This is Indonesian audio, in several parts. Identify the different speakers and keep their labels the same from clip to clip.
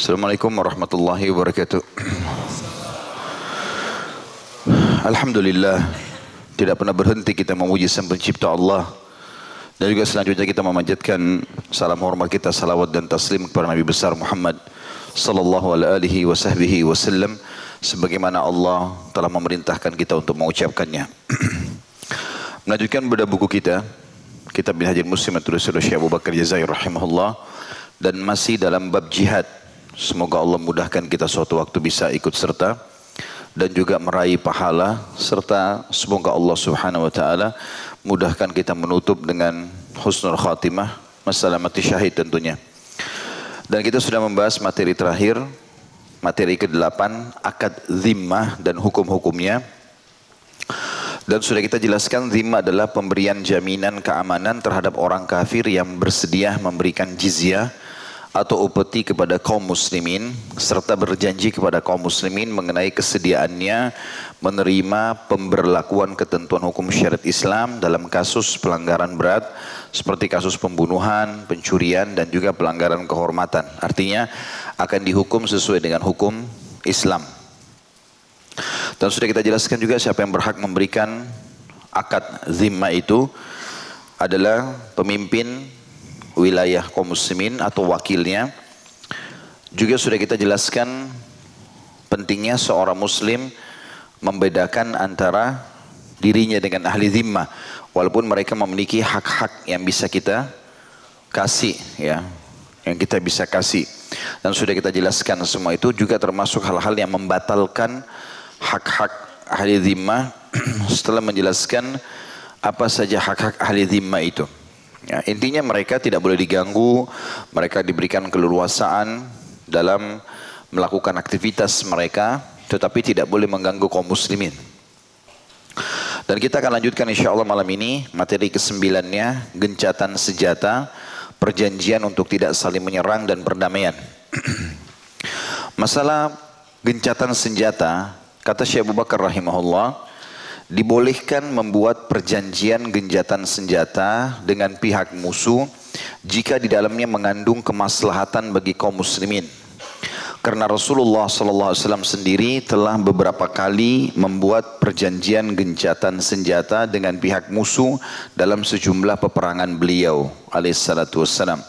Speaker 1: Assalamualaikum warahmatullahi wabarakatuh. Alhamdulillah tidak pernah berhenti kita memuji sang pencipta Allah dan juga selanjutnya kita memanjatkan salam hormat kita salawat dan taslim kepada Nabi besar Muhammad sallallahu alaihi wasallam sebagaimana Allah telah memerintahkan kita untuk mengucapkannya. Melanjutkan pada buku kita Kitab Minhajul Muslim tulis oleh Syekh Abu Bakar Jazair rahimahullah dan masih dalam bab jihad. Semoga Allah mudahkan kita suatu waktu bisa ikut serta dan juga meraih pahala serta semoga Allah Subhanahu wa taala mudahkan kita menutup dengan husnul khatimah masalah mati syahid tentunya. Dan kita sudah membahas materi terakhir, materi ke-8, akad zimmah dan hukum-hukumnya. Dan sudah kita jelaskan zimma adalah pemberian jaminan keamanan terhadap orang kafir yang bersedia memberikan jizyah atau upeti kepada kaum muslimin serta berjanji kepada kaum muslimin mengenai kesediaannya menerima pemberlakuan ketentuan hukum syariat Islam dalam kasus pelanggaran berat seperti kasus pembunuhan, pencurian dan juga pelanggaran kehormatan. Artinya akan dihukum sesuai dengan hukum Islam. Dan sudah kita jelaskan juga siapa yang berhak memberikan akad zimma itu adalah pemimpin wilayah kaum muslimin atau wakilnya. Juga sudah kita jelaskan pentingnya seorang muslim membedakan antara dirinya dengan ahli zimmah walaupun mereka memiliki hak-hak yang bisa kita kasih ya yang kita bisa kasih dan sudah kita jelaskan semua itu juga termasuk hal-hal yang membatalkan hak-hak ahli zimmah setelah menjelaskan apa saja hak-hak ahli zimmah itu Ya, intinya mereka tidak boleh diganggu, mereka diberikan keleluasaan dalam melakukan aktivitas mereka, tetapi tidak boleh mengganggu kaum muslimin. Dan kita akan lanjutkan insya Allah malam ini materi kesembilannya gencatan senjata, perjanjian untuk tidak saling menyerang dan perdamaian. Masalah gencatan senjata, kata Syekh Abu Bakar rahimahullah, dibolehkan membuat perjanjian genjatan senjata dengan pihak musuh jika di dalamnya mengandung kemaslahatan bagi kaum muslimin. Karena Rasulullah SAW sendiri telah beberapa kali membuat perjanjian gencatan senjata dengan pihak musuh dalam sejumlah peperangan beliau alaihissalatu wassalam.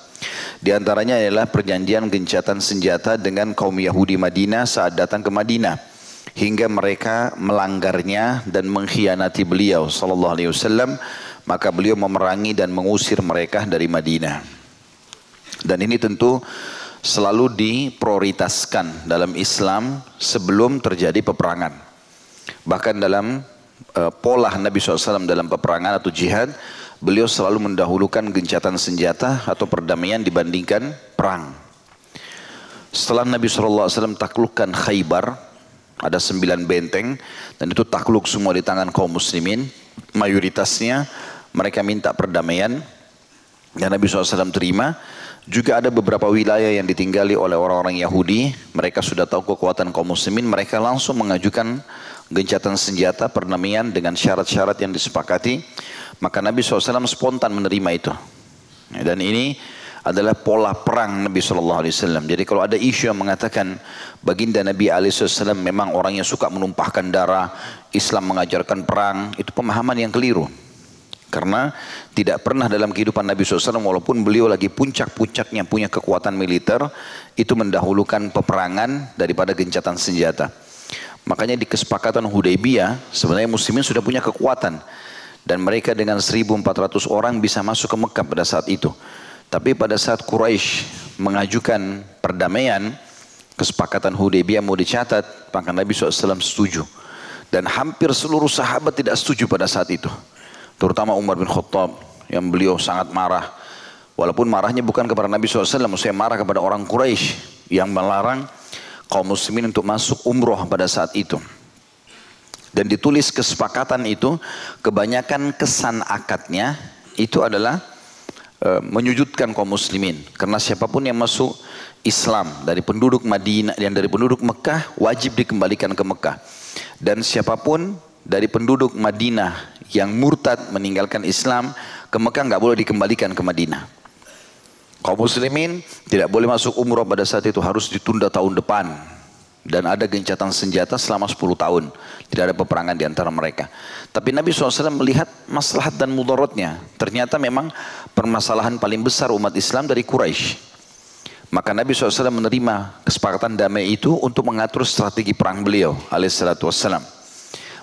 Speaker 1: Di antaranya adalah perjanjian gencatan senjata dengan kaum Yahudi Madinah saat datang ke Madinah hingga mereka melanggarnya dan mengkhianati beliau sallallahu alaihi wasallam maka beliau memerangi dan mengusir mereka dari Madinah. Dan ini tentu selalu diprioritaskan dalam Islam sebelum terjadi peperangan. Bahkan dalam uh, pola Nabi SAW dalam peperangan atau jihad beliau selalu mendahulukan gencatan senjata atau perdamaian dibandingkan perang. Setelah Nabi SAW taklukkan Khaybar ada sembilan benteng dan itu takluk semua di tangan kaum muslimin. Mayoritasnya mereka minta perdamaian dan Nabi SAW terima. Juga ada beberapa wilayah yang ditinggali oleh orang-orang Yahudi. Mereka sudah tahu kekuatan kaum muslimin. Mereka langsung mengajukan gencatan senjata perdamaian dengan syarat-syarat yang disepakati. Maka Nabi SAW spontan menerima itu. Dan ini adalah pola perang Nabi Shallallahu Alaihi Wasallam. Jadi kalau ada isu yang mengatakan baginda Nabi Alaihi Wasallam memang orang yang suka menumpahkan darah, Islam mengajarkan perang, itu pemahaman yang keliru. Karena tidak pernah dalam kehidupan Nabi SAW walaupun beliau lagi puncak-puncaknya punya kekuatan militer itu mendahulukan peperangan daripada gencatan senjata. Makanya di kesepakatan Hudaybiyah sebenarnya muslimin sudah punya kekuatan dan mereka dengan 1400 orang bisa masuk ke Mekah pada saat itu. Tapi pada saat Quraisy mengajukan perdamaian, kesepakatan Hudaybiyah mau dicatat, maka Nabi SAW setuju. Dan hampir seluruh sahabat tidak setuju pada saat itu. Terutama Umar bin Khattab yang beliau sangat marah. Walaupun marahnya bukan kepada Nabi SAW, maksudnya marah kepada orang Quraisy yang melarang kaum muslimin untuk masuk umroh pada saat itu. Dan ditulis kesepakatan itu, kebanyakan kesan akadnya itu adalah menyujudkan kaum muslimin. Karena siapa pun yang masuk Islam dari penduduk Madinah dan dari penduduk Mekah wajib dikembalikan ke Mekah. Dan siapa pun dari penduduk Madinah yang murtad meninggalkan Islam ke Mekah nggak boleh dikembalikan ke Madinah. Kaum muslimin tidak boleh masuk umroh pada saat itu harus ditunda tahun depan. Dan ada gencatan senjata selama 10 tahun. Tidak ada peperangan di antara mereka. Tapi Nabi SAW melihat maslahat dan mudaratnya. Ternyata memang permasalahan paling besar umat Islam dari Quraisy. Maka Nabi SAW menerima kesepakatan damai itu untuk mengatur strategi perang beliau alaihissalatu wassalam.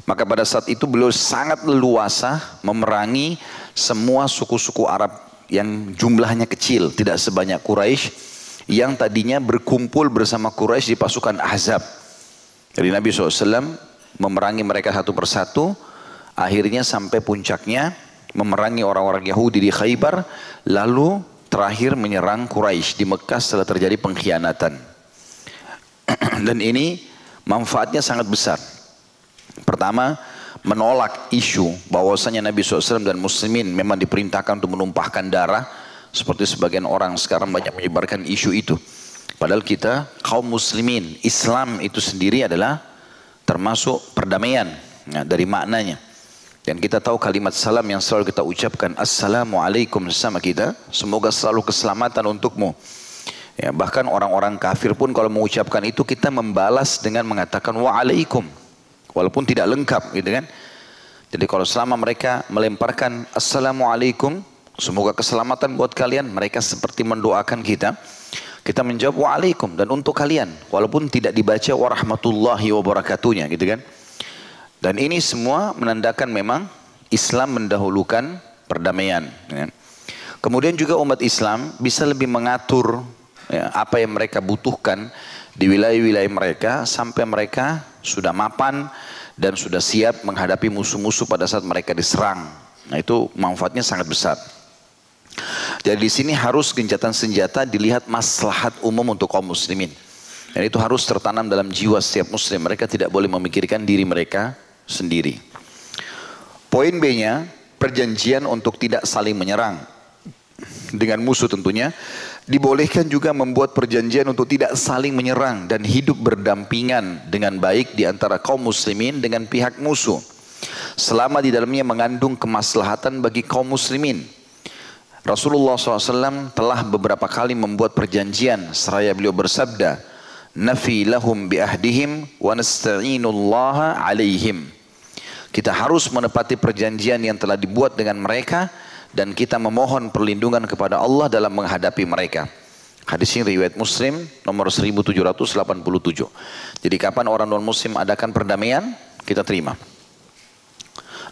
Speaker 1: Maka pada saat itu beliau sangat leluasa memerangi semua suku-suku Arab yang jumlahnya kecil, tidak sebanyak Quraisy yang tadinya berkumpul bersama Quraisy di pasukan Ahzab. Jadi Nabi SAW memerangi mereka satu persatu, akhirnya sampai puncaknya memerangi orang-orang Yahudi di Khaybar, lalu terakhir menyerang Quraisy di Mekah setelah terjadi pengkhianatan. Dan ini manfaatnya sangat besar. Pertama, menolak isu bahwasanya Nabi SAW dan muslimin memang diperintahkan untuk menumpahkan darah seperti sebagian orang sekarang banyak menyebarkan isu itu. Padahal kita kaum muslimin, Islam itu sendiri adalah termasuk perdamaian ya, dari maknanya. Dan kita tahu kalimat salam yang selalu kita ucapkan Assalamualaikum sama kita Semoga selalu keselamatan untukmu ya, Bahkan orang-orang kafir pun kalau mengucapkan itu Kita membalas dengan mengatakan Waalaikum walaupun tidak lengkap gitu kan. Jadi kalau selama mereka melemparkan Assalamualaikum, semoga keselamatan buat kalian, mereka seperti mendoakan kita. Kita menjawab waalaikum dan untuk kalian, walaupun tidak dibaca warahmatullahi wabarakatuhnya gitu kan. Dan ini semua menandakan memang Islam mendahulukan perdamaian. Ya. Kemudian juga umat Islam bisa lebih mengatur ya, apa yang mereka butuhkan di wilayah-wilayah mereka sampai mereka sudah mapan dan sudah siap menghadapi musuh-musuh pada saat mereka diserang. Nah itu manfaatnya sangat besar. Jadi di sini harus gencatan senjata dilihat maslahat umum untuk kaum muslimin. Dan itu harus tertanam dalam jiwa setiap muslim. Mereka tidak boleh memikirkan diri mereka sendiri. Poin B-nya, perjanjian untuk tidak saling menyerang. Dengan musuh tentunya dibolehkan juga membuat perjanjian untuk tidak saling menyerang dan hidup berdampingan dengan baik di antara kaum muslimin dengan pihak musuh. Selama di dalamnya mengandung kemaslahatan bagi kaum muslimin. Rasulullah SAW telah beberapa kali membuat perjanjian seraya beliau bersabda, Nafi lahum biahdihim wa nasta'inullaha alaihim. Kita harus menepati perjanjian yang telah dibuat dengan mereka dan kita memohon perlindungan kepada Allah dalam menghadapi mereka. Hadis ini riwayat Muslim nomor 1787. Jadi kapan orang non muslim adakan perdamaian, kita terima.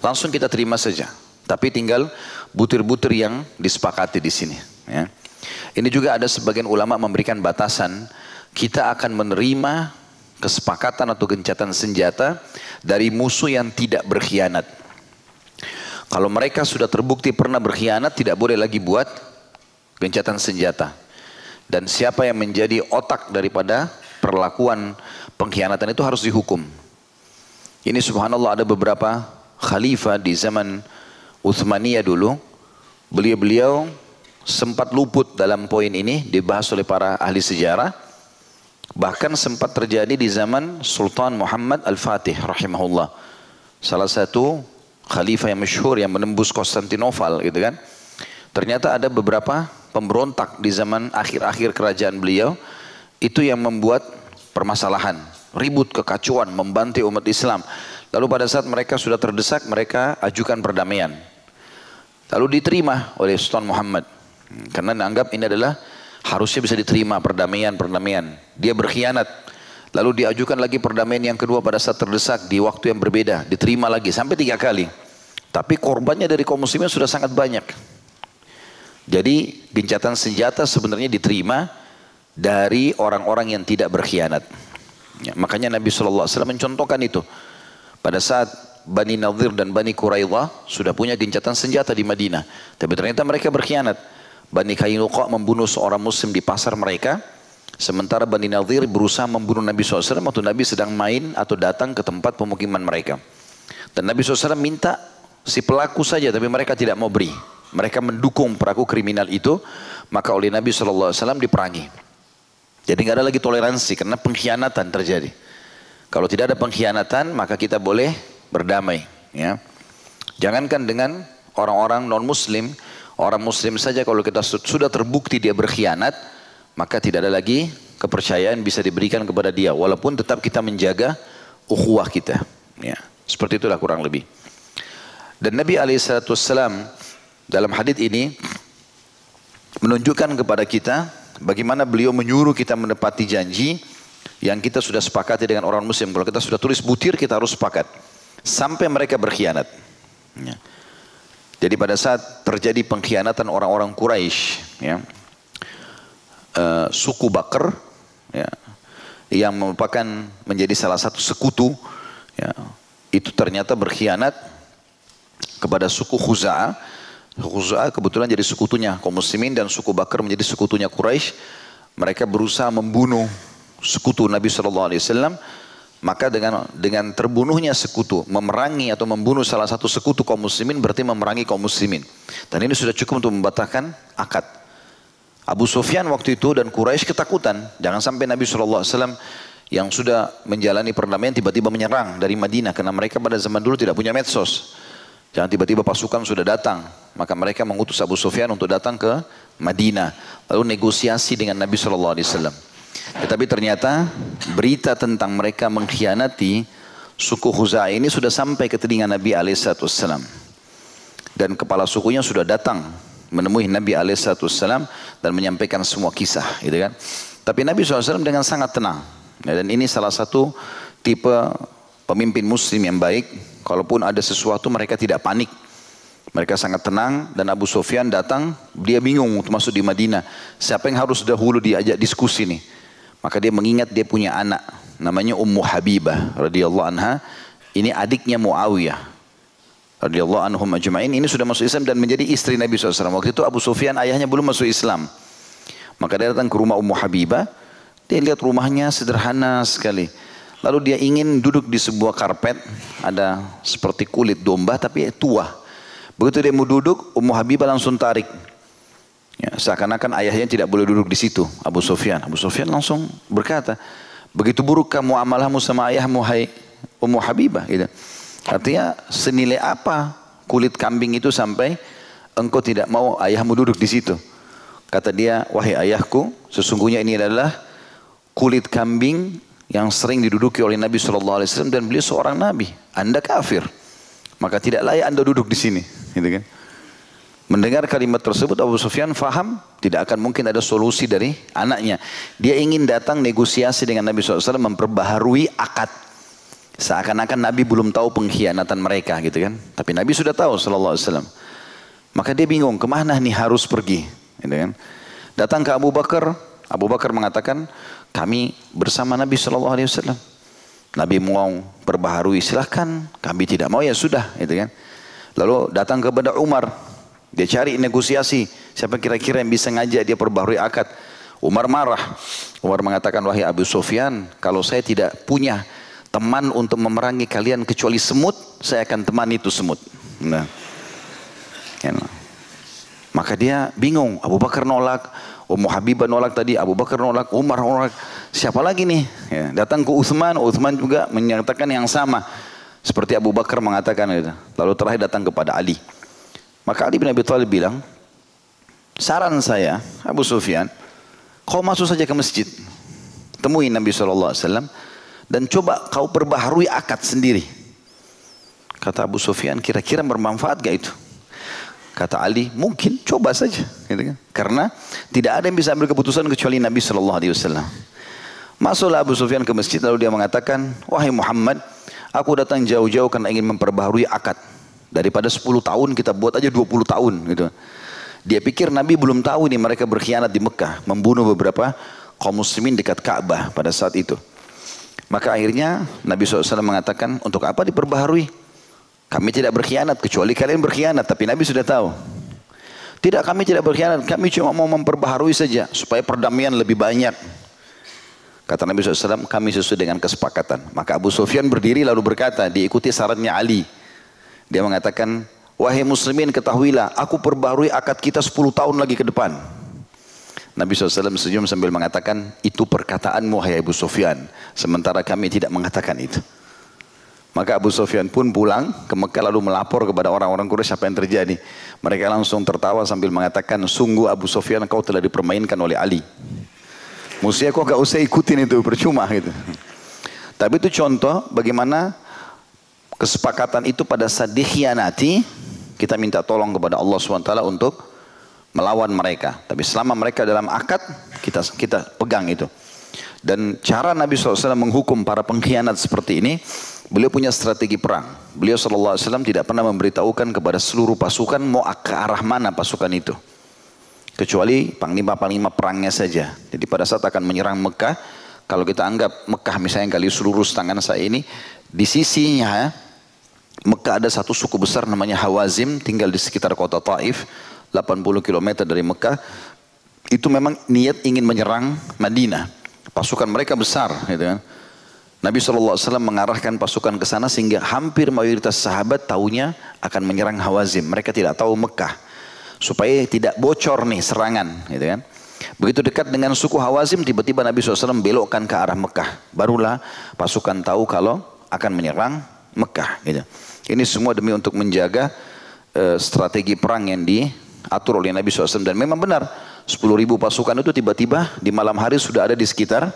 Speaker 1: Langsung kita terima saja. Tapi tinggal butir-butir yang disepakati di sini. Ya. Ini juga ada sebagian ulama memberikan batasan, kita akan menerima kesepakatan atau gencatan senjata dari musuh yang tidak berkhianat. Kalau mereka sudah terbukti pernah berkhianat, tidak boleh lagi buat gencatan senjata. Dan siapa yang menjadi otak daripada perlakuan pengkhianatan itu harus dihukum. Ini subhanallah ada beberapa khalifah di zaman Uthmaniyah dulu. Beliau-beliau sempat luput dalam poin ini dibahas oleh para ahli sejarah. Bahkan sempat terjadi di zaman Sultan Muhammad Al-Fatih rahimahullah. Salah satu khalifah yang masyhur yang menembus Konstantinopel gitu kan. Ternyata ada beberapa pemberontak di zaman akhir-akhir kerajaan beliau itu yang membuat permasalahan, ribut, kekacauan, membantai umat Islam. Lalu pada saat mereka sudah terdesak, mereka ajukan perdamaian. Lalu diterima oleh Sultan Muhammad. Karena dianggap ini adalah harusnya bisa diterima perdamaian-perdamaian. Dia berkhianat, Lalu diajukan lagi perdamaian yang kedua pada saat terdesak di waktu yang berbeda. Diterima lagi sampai tiga kali. Tapi korbannya dari kaum muslimin sudah sangat banyak. Jadi gencatan senjata sebenarnya diterima dari orang-orang yang tidak berkhianat. Ya, makanya Nabi SAW mencontohkan itu. Pada saat Bani Nadir dan Bani Quraidah sudah punya gencatan senjata di Madinah. Tapi ternyata mereka berkhianat. Bani Kainuqa membunuh seorang muslim di pasar mereka Sementara Bani Nadir berusaha membunuh Nabi SAW waktu Nabi sedang main atau datang ke tempat pemukiman mereka. Dan Nabi SAW minta si pelaku saja tapi mereka tidak mau beri. Mereka mendukung pelaku kriminal itu maka oleh Nabi SAW diperangi. Jadi nggak ada lagi toleransi karena pengkhianatan terjadi. Kalau tidak ada pengkhianatan maka kita boleh berdamai. Ya. Jangankan dengan orang-orang non muslim, Orang muslim saja kalau kita sudah terbukti dia berkhianat, maka tidak ada lagi kepercayaan bisa diberikan kepada dia. Walaupun tetap kita menjaga ukhuwah kita. Ya, seperti itulah kurang lebih. Dan Nabi Alaihissalam dalam hadis ini menunjukkan kepada kita bagaimana beliau menyuruh kita menepati janji yang kita sudah sepakati dengan orang muslim. Kalau kita sudah tulis butir kita harus sepakat sampai mereka berkhianat. Ya. Jadi pada saat terjadi pengkhianatan orang-orang Quraisy, ya, uh, suku Bakar, ya, yang merupakan menjadi salah satu sekutu, ya, itu ternyata berkhianat kepada suku Khuza'ah. Khuza'ah kebetulan jadi sekutunya kaum muslimin dan suku Bakar menjadi sekutunya Quraisy. Mereka berusaha membunuh sekutu Nabi Shallallahu Alaihi Wasallam maka dengan dengan terbunuhnya sekutu, memerangi atau membunuh salah satu sekutu kaum muslimin berarti memerangi kaum muslimin. Dan ini sudah cukup untuk membatalkan akad. Abu Sufyan waktu itu dan Quraisy ketakutan. Jangan sampai Nabi SAW yang sudah menjalani perdamaian tiba-tiba menyerang dari Madinah. Karena mereka pada zaman dulu tidak punya medsos. Jangan tiba-tiba pasukan sudah datang. Maka mereka mengutus Abu Sufyan untuk datang ke Madinah. Lalu negosiasi dengan Nabi SAW. Tetapi ternyata berita tentang mereka mengkhianati suku Khuza'ah ini sudah sampai ke telinga Nabi Alaihissalam. Dan kepala sukunya sudah datang menemui Nabi Alaihissalam dan menyampaikan semua kisah. Gitu kan. Tapi Nabi SAW dengan sangat tenang. Ya, dan ini salah satu tipe pemimpin muslim yang baik. Kalaupun ada sesuatu mereka tidak panik. Mereka sangat tenang dan Abu Sufyan datang, dia bingung untuk masuk di Madinah. Siapa yang harus dahulu diajak diskusi nih? Maka dia mengingat dia punya anak namanya Ummu Habibah radhiyallahu anha. Ini adiknya Muawiyah radhiyallahu anhum ajma'in. Ini sudah masuk Islam dan menjadi istri Nabi SAW. Waktu itu Abu Sufyan ayahnya belum masuk Islam. Maka dia datang ke rumah Ummu Habibah. Dia lihat rumahnya sederhana sekali. Lalu dia ingin duduk di sebuah karpet. Ada seperti kulit domba tapi tua. Begitu dia mau duduk, Ummu Habibah langsung tarik. Ya, seakan-akan ayahnya tidak boleh duduk di situ, Abu Sufyan. Abu Sufyan langsung berkata, begitu buruk kamu amalahmu sama ayahmu, hai Ummu Habibah. Gitu. Artinya senilai apa kulit kambing itu sampai engkau tidak mau ayahmu duduk di situ. Kata dia, wahai ayahku, sesungguhnya ini adalah kulit kambing yang sering diduduki oleh Nabi SAW dan beliau seorang Nabi. Anda kafir. Maka tidak layak anda duduk di sini. Gitu kan? Mendengar kalimat tersebut Abu Sufyan faham tidak akan mungkin ada solusi dari anaknya. Dia ingin datang negosiasi dengan Nabi SAW memperbaharui akad. Seakan-akan Nabi belum tahu pengkhianatan mereka gitu kan. Tapi Nabi sudah tahu Wasallam. Maka dia bingung ke mana nih harus pergi. Gitu kan. Datang ke Abu Bakar. Abu Bakar mengatakan kami bersama Nabi Wasallam. Nabi mau perbaharui silahkan. Kami tidak mau ya sudah. Gitu kan. Lalu datang kepada Umar. Dia cari negosiasi. Siapa kira-kira yang bisa ngajak dia perbaharui akad. Umar marah. Umar mengatakan, wahai Abu Sufyan, kalau saya tidak punya teman untuk memerangi kalian kecuali semut, saya akan temani itu semut. Nah. Ya, nah. Maka dia bingung. Abu Bakar nolak, Ummu Habibah nolak tadi, Abu Bakar nolak, Umar nolak. Siapa lagi nih? Ya, datang ke Uthman, Uthman juga menyatakan yang sama. Seperti Abu Bakar mengatakan itu. Lalu terakhir datang kepada Ali. Maka Ali bin Abi Thalib bilang, saran saya Abu Sufyan, kau masuk saja ke masjid, temui Nabi SAW dan coba kau perbaharui akad sendiri. Kata Abu Sufyan, kira-kira bermanfaat gak itu? Kata Ali, mungkin coba saja. Gitu kan? Karena tidak ada yang bisa ambil keputusan kecuali Nabi Shallallahu Alaihi Wasallam. Masuklah Abu Sufyan ke masjid lalu dia mengatakan, wahai Muhammad, aku datang jauh-jauh karena ingin memperbaharui akad. Daripada 10 tahun kita buat aja 20 tahun gitu. Dia pikir Nabi belum tahu ini mereka berkhianat di Mekah, membunuh beberapa kaum muslimin dekat Ka'bah pada saat itu. Maka akhirnya Nabi SAW mengatakan, untuk apa diperbaharui? Kami tidak berkhianat, kecuali kalian berkhianat. Tapi Nabi sudah tahu. Tidak, kami tidak berkhianat. Kami cuma mau memperbaharui saja, supaya perdamaian lebih banyak. Kata Nabi SAW, kami sesuai dengan kesepakatan. Maka Abu Sufyan berdiri lalu berkata, diikuti sarannya Ali. Dia mengatakan, wahai muslimin ketahuilah, aku perbarui akad kita 10 tahun lagi ke depan. Nabi SAW senyum sambil mengatakan, itu perkataanmu wahai Abu Sufyan. Sementara kami tidak mengatakan itu. Maka Abu Sufyan pun pulang ke Mekah lalu melapor kepada orang-orang Quraisy apa yang terjadi. Mereka langsung tertawa sambil mengatakan, sungguh Abu Sufyan kau telah dipermainkan oleh Ali. Musuhnya kau gak usah ikutin itu, percuma gitu. Tapi itu contoh bagaimana kesepakatan itu pada saat dikhianati, kita minta tolong kepada Allah SWT untuk melawan mereka. Tapi selama mereka dalam akad, kita kita pegang itu. Dan cara Nabi SAW menghukum para pengkhianat seperti ini, beliau punya strategi perang. Beliau SAW tidak pernah memberitahukan kepada seluruh pasukan mau ke arah mana pasukan itu. Kecuali panglima-panglima perangnya saja. Jadi pada saat akan menyerang Mekah, kalau kita anggap Mekah misalnya kali seluruh tangan saya ini, di sisinya Mekah ada satu suku besar namanya Hawazim, tinggal di sekitar kota Taif, 80 km dari Mekah. Itu memang niat ingin menyerang Madinah. Pasukan mereka besar, gitu kan. Nabi SAW mengarahkan pasukan ke sana sehingga hampir mayoritas sahabat tahunya akan menyerang Hawazim. Mereka tidak tahu Mekah supaya tidak bocor nih serangan gitu kan begitu dekat dengan suku Hawazim tiba-tiba Nabi SAW belokkan ke arah Mekah barulah pasukan tahu kalau akan menyerang Mekah gitu. Ini semua demi untuk menjaga uh, strategi perang yang diatur oleh Nabi SAW dan memang benar 10 ribu pasukan itu tiba-tiba di malam hari sudah ada di sekitar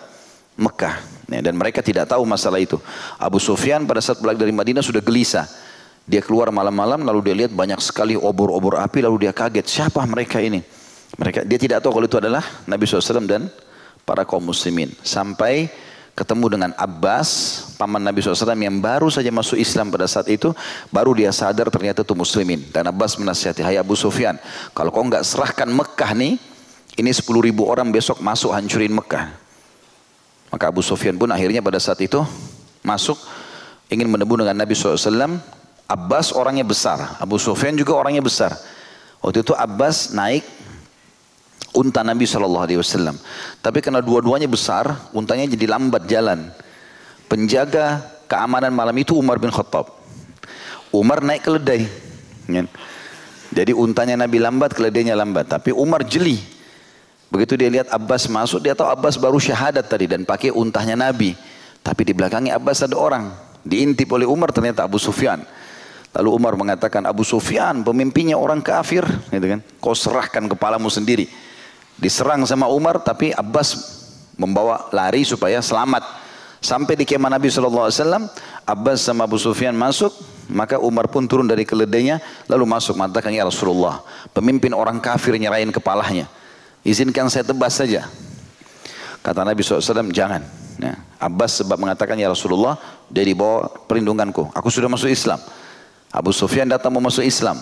Speaker 1: Mekah ya, dan mereka tidak tahu masalah itu Abu Sufyan pada saat balik dari Madinah sudah gelisah dia keluar malam-malam lalu dia lihat banyak sekali obor-obor api lalu dia kaget siapa mereka ini. Mereka dia tidak tahu kalau itu adalah Nabi SAW dan para kaum muslimin. Sampai ketemu dengan Abbas, paman Nabi SAW yang baru saja masuk Islam pada saat itu, baru dia sadar ternyata itu muslimin. Dan Abbas menasihati, hai Abu Sufyan, kalau kau nggak serahkan Mekah nih, ini 10 ribu orang besok masuk hancurin Mekah. Maka Abu Sufyan pun akhirnya pada saat itu masuk ingin menebus dengan Nabi SAW Abbas orangnya besar, Abu Sufyan juga orangnya besar. Waktu itu Abbas naik unta Nabi Shallallahu Alaihi Wasallam. Tapi karena dua-duanya besar, untanya jadi lambat jalan. Penjaga keamanan malam itu Umar bin Khattab. Umar naik keledai. Ya. Jadi untanya Nabi lambat, keledainya lambat. Tapi Umar jeli. Begitu dia lihat Abbas masuk, dia tahu Abbas baru syahadat tadi dan pakai untahnya Nabi. Tapi di belakangnya Abbas ada orang. Diintip oleh Umar ternyata Abu Sufyan. Lalu Umar mengatakan Abu Sufyan pemimpinnya orang kafir, gitu kan? Kau serahkan kepalamu sendiri. Diserang sama Umar tapi Abbas membawa lari supaya selamat. Sampai di kemah Nabi SAW, Abbas sama Abu Sufyan masuk, maka Umar pun turun dari keledainya, lalu masuk mengatakan, Ya Rasulullah, pemimpin orang kafir nyerahin kepalanya. Izinkan saya tebas saja. Kata Nabi SAW, jangan. Ya. Abbas sebab mengatakan, Ya Rasulullah, dia dibawa perlindunganku. Aku sudah masuk Islam. Abu Sufyan datang mau masuk Islam.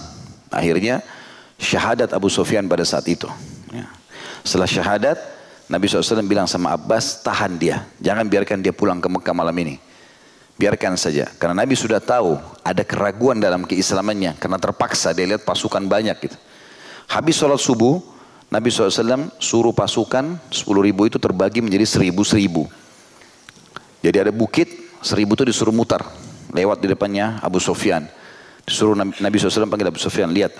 Speaker 1: Akhirnya syahadat Abu Sufyan pada saat itu. Ya. Setelah syahadat, Nabi SAW bilang sama Abbas, tahan dia. Jangan biarkan dia pulang ke Mekah malam ini. Biarkan saja. Karena Nabi sudah tahu ada keraguan dalam keislamannya. Karena terpaksa dia lihat pasukan banyak gitu. Habis sholat subuh, Nabi SAW suruh pasukan 10 ribu itu terbagi menjadi seribu-seribu. Jadi ada bukit, seribu itu disuruh mutar. Lewat di depannya Abu Sufyan. Disuruh Nabi SAW panggil Abu Sufyan, lihat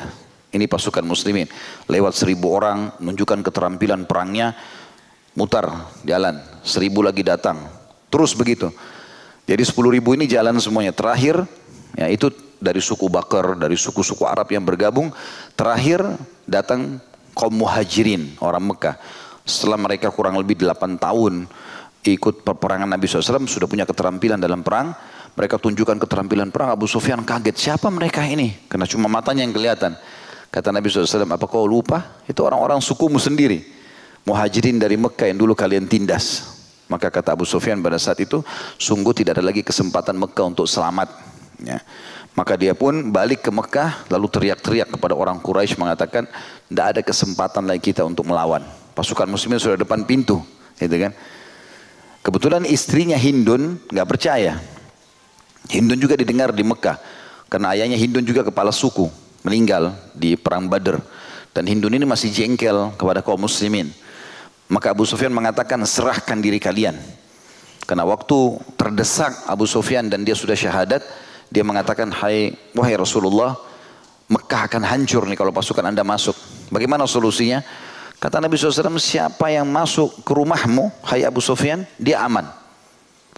Speaker 1: ini pasukan muslimin. Lewat seribu orang, menunjukkan keterampilan perangnya, mutar jalan. Seribu lagi datang. Terus begitu. Jadi sepuluh ribu ini jalan semuanya. Terakhir, ya itu dari suku Bakar, dari suku-suku Arab yang bergabung. Terakhir datang kaum muhajirin, orang Mekah. Setelah mereka kurang lebih delapan tahun ikut peperangan Nabi SAW, sudah punya keterampilan dalam perang mereka tunjukkan keterampilan perang. Abu Sufyan kaget. Siapa mereka ini? Karena cuma matanya yang kelihatan. Kata Nabi SAW, apa kau lupa? Itu orang-orang sukumu sendiri. Muhajirin dari Mekah yang dulu kalian tindas. Maka kata Abu Sufyan pada saat itu, sungguh tidak ada lagi kesempatan Mekah untuk selamat. Ya. Maka dia pun balik ke Mekah, lalu teriak-teriak kepada orang Quraisy mengatakan, tidak ada kesempatan lagi kita untuk melawan. Pasukan muslimin sudah depan pintu. Gitu kan? Kebetulan istrinya Hindun nggak percaya. Hindun juga didengar di Mekah. Karena ayahnya Hindun juga kepala suku. Meninggal di perang Badr. Dan Hindun ini masih jengkel kepada kaum muslimin. Maka Abu Sufyan mengatakan serahkan diri kalian. Karena waktu terdesak Abu Sufyan dan dia sudah syahadat. Dia mengatakan hai wahai Rasulullah. Mekah akan hancur nih kalau pasukan anda masuk. Bagaimana solusinya? Kata Nabi SAW, siapa yang masuk ke rumahmu, hai Abu Sufyan, dia aman.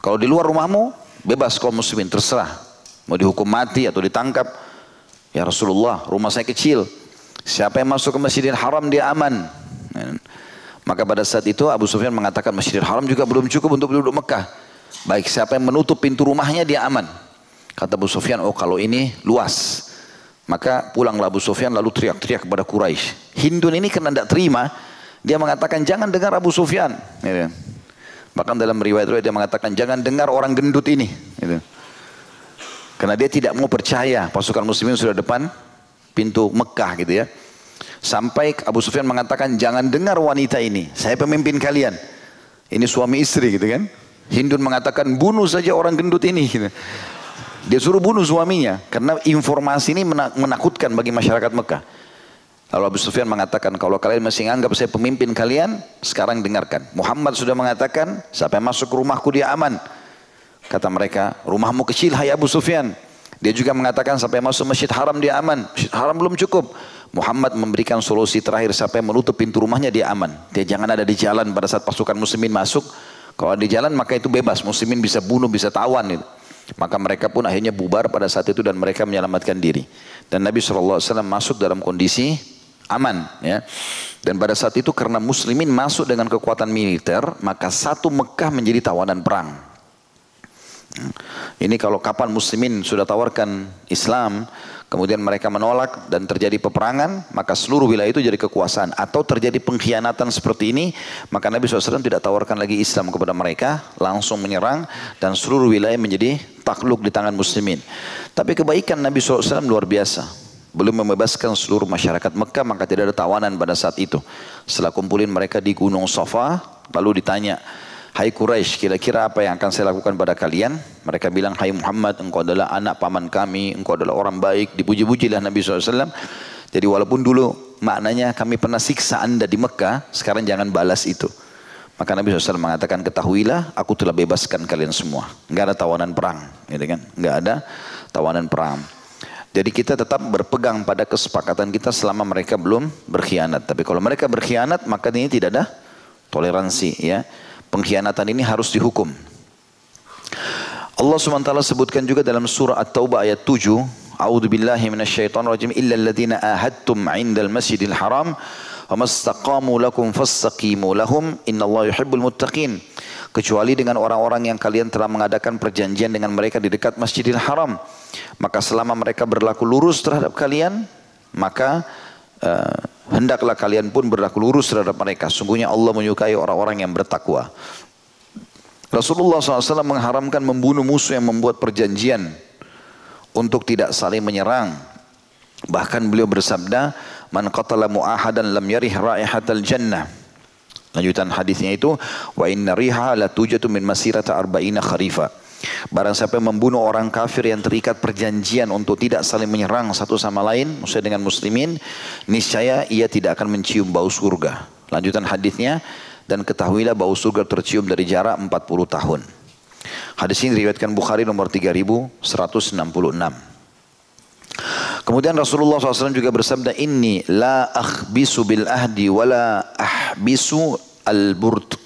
Speaker 1: Kalau di luar rumahmu, Bebas kaum muslimin, terserah. Mau dihukum mati atau ditangkap. Ya Rasulullah, rumah saya kecil. Siapa yang masuk ke Masjidil Haram dia aman. Maka pada saat itu Abu Sufyan mengatakan Masjidil Haram juga belum cukup untuk penduduk Mekah. Baik siapa yang menutup pintu rumahnya dia aman. Kata Abu Sufyan, oh kalau ini luas. Maka pulanglah Abu Sufyan lalu teriak-teriak kepada Quraisy. Hindun ini karena tidak terima, dia mengatakan jangan dengar Abu Sufyan. Gitu. Bahkan dalam riwayat riwayat dia mengatakan jangan dengar orang gendut ini. Gitu. Karena dia tidak mau percaya pasukan muslimin sudah depan pintu Mekah gitu ya. Sampai Abu Sufyan mengatakan jangan dengar wanita ini. Saya pemimpin kalian. Ini suami istri gitu kan. Hindun mengatakan bunuh saja orang gendut ini. Gitu. Dia suruh bunuh suaminya karena informasi ini menakutkan bagi masyarakat Mekah. Lalu Abu Sufyan mengatakan, kalau kalian masih menganggap saya pemimpin kalian, sekarang dengarkan. Muhammad sudah mengatakan, sampai masuk ke rumahku dia aman. Kata mereka, rumahmu kecil hai Abu Sufyan. Dia juga mengatakan sampai masuk masjid haram dia aman. Masjid haram belum cukup. Muhammad memberikan solusi terakhir sampai menutup pintu rumahnya dia aman. Dia jangan ada di jalan pada saat pasukan muslimin masuk. Kalau di jalan maka itu bebas. Muslimin bisa bunuh, bisa tawan. Itu. Maka mereka pun akhirnya bubar pada saat itu dan mereka menyelamatkan diri. Dan Nabi SAW masuk dalam kondisi aman. ya. Dan pada saat itu karena muslimin masuk dengan kekuatan militer, maka satu Mekah menjadi tawanan perang. Ini kalau kapan muslimin sudah tawarkan Islam, kemudian mereka menolak dan terjadi peperangan, maka seluruh wilayah itu jadi kekuasaan. Atau terjadi pengkhianatan seperti ini, maka Nabi SAW tidak tawarkan lagi Islam kepada mereka, langsung menyerang dan seluruh wilayah menjadi takluk di tangan muslimin. Tapi kebaikan Nabi SAW luar biasa. Belum membebaskan seluruh masyarakat Mekah, maka tidak ada tawanan pada saat itu. Setelah kumpulin mereka di Gunung Safa, lalu ditanya, Hai Quraisy, kira-kira apa yang akan saya lakukan pada kalian? Mereka bilang, Hai Muhammad, engkau adalah anak paman kami, engkau adalah orang baik. Dipuji-pujilah Nabi SAW. Jadi walaupun dulu maknanya kami pernah siksa anda di Mekah, sekarang jangan balas itu. Maka Nabi SAW mengatakan, ketahuilah aku telah bebaskan kalian semua. Enggak ada tawanan perang. Gitu kan? Enggak ada tawanan perang. Jadi kita tetap berpegang pada kesepakatan kita selama mereka belum berkhianat. Tapi kalau mereka berkhianat, maka ini tidak ada toleransi. ya. Pengkhianatan ini harus dihukum. Allah SWT sebutkan juga dalam surah At-Taubah ayat 7, A'udzu billahi minasyaitonir rajim illa alladziina ahadtum 'indal masjidil haram wa mastaqamu lakum fastaqimu lahum innallaha yuhibbul muttaqin. Kecuali dengan orang-orang yang kalian telah mengadakan perjanjian dengan mereka di dekat Masjidil Haram. Maka selama mereka berlaku lurus terhadap kalian, maka uh, hendaklah kalian pun berlaku lurus terhadap mereka. Sungguhnya Allah menyukai orang-orang yang bertakwa. Rasulullah SAW mengharamkan membunuh musuh yang membuat perjanjian untuk tidak saling menyerang. Bahkan beliau bersabda, "Man qatala mu'ahadan lam yarih raihatal jannah." Lanjutan hadisnya itu, "Wa inna riha la tujatu min masirata arba'ina kharifa." Barang siapa yang membunuh orang kafir yang terikat perjanjian untuk tidak saling menyerang satu sama lain, musuh dengan muslimin, niscaya ia tidak akan mencium bau surga. Lanjutan hadisnya, dan ketahuilah bau surga tercium dari jarak 40 tahun. Hadis ini diriwayatkan Bukhari nomor 3166. Kemudian Rasulullah SAW juga bersabda, Inni la akhbisu bil ahdi wa la ahbisu al burd.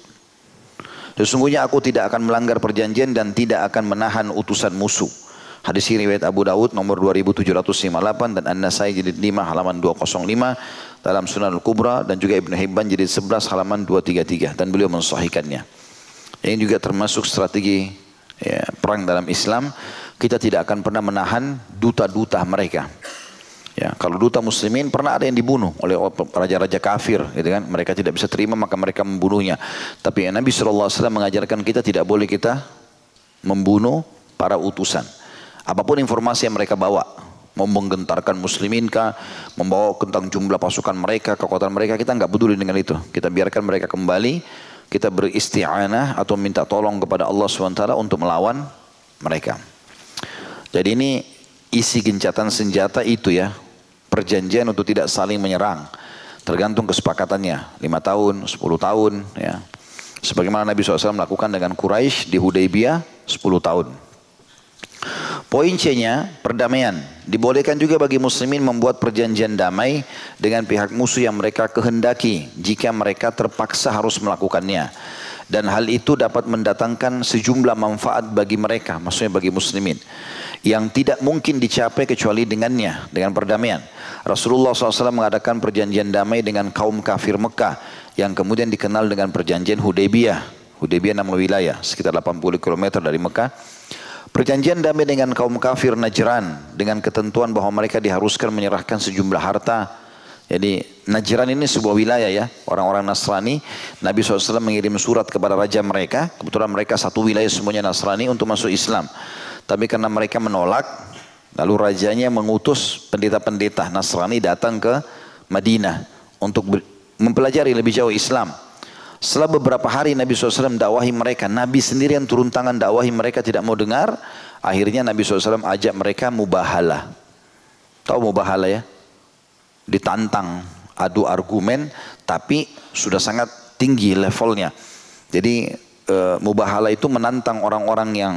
Speaker 1: Sesungguhnya aku tidak akan melanggar perjanjian dan tidak akan menahan utusan musuh. Hadis ini riwayat Abu Dawud nomor 2758 dan An-Nasai jilid 5 halaman 205 dalam Sunan Al-Kubra dan juga Ibnu Hibban jilid 11 halaman 233 dan beliau mensahihkannya. Ini juga termasuk strategi ya, perang dalam Islam. Kita tidak akan pernah menahan duta-duta mereka. Ya, kalau duta muslimin pernah ada yang dibunuh oleh raja-raja kafir, gitu kan? Mereka tidak bisa terima maka mereka membunuhnya. Tapi Nabi SAW mengajarkan kita tidak boleh kita membunuh para utusan. Apa pun informasi yang mereka bawa, mau menggentarkan muslimin kah, membawa tentang jumlah pasukan mereka, kekuatan mereka, kita nggak peduli dengan itu. Kita biarkan mereka kembali, kita beristi'anah atau minta tolong kepada Allah SWT untuk melawan mereka. Jadi ini isi gencatan senjata itu ya, perjanjian untuk tidak saling menyerang. Tergantung kesepakatannya, lima tahun, sepuluh tahun. Ya. Sebagaimana Nabi SAW melakukan dengan Quraisy di Hudaybiyah, sepuluh tahun. Poin C-nya, perdamaian. Dibolehkan juga bagi muslimin membuat perjanjian damai dengan pihak musuh yang mereka kehendaki jika mereka terpaksa harus melakukannya. dan hal itu dapat mendatangkan sejumlah manfaat bagi mereka, maksudnya bagi muslimin yang tidak mungkin dicapai kecuali dengannya, dengan perdamaian. Rasulullah SAW mengadakan perjanjian damai dengan kaum kafir Mekah yang kemudian dikenal dengan perjanjian Hudaybiyah. Hudaybiyah nama wilayah, sekitar 80 km dari Mekah. Perjanjian damai dengan kaum kafir Najran dengan ketentuan bahwa mereka diharuskan menyerahkan sejumlah harta jadi Najran ini sebuah wilayah ya, orang-orang Nasrani. Nabi SAW mengirim surat kepada raja mereka, kebetulan mereka satu wilayah semuanya Nasrani untuk masuk Islam. Tapi karena mereka menolak, lalu rajanya mengutus pendeta-pendeta Nasrani datang ke Madinah untuk mempelajari lebih jauh Islam. Setelah beberapa hari Nabi SAW dakwahi mereka, Nabi sendiri yang turun tangan dakwahi mereka tidak mau dengar, akhirnya Nabi SAW ajak mereka mubahalah. Tahu mubahalah ya? ditantang adu argumen tapi sudah sangat tinggi levelnya. Jadi e, mubahala itu menantang orang-orang yang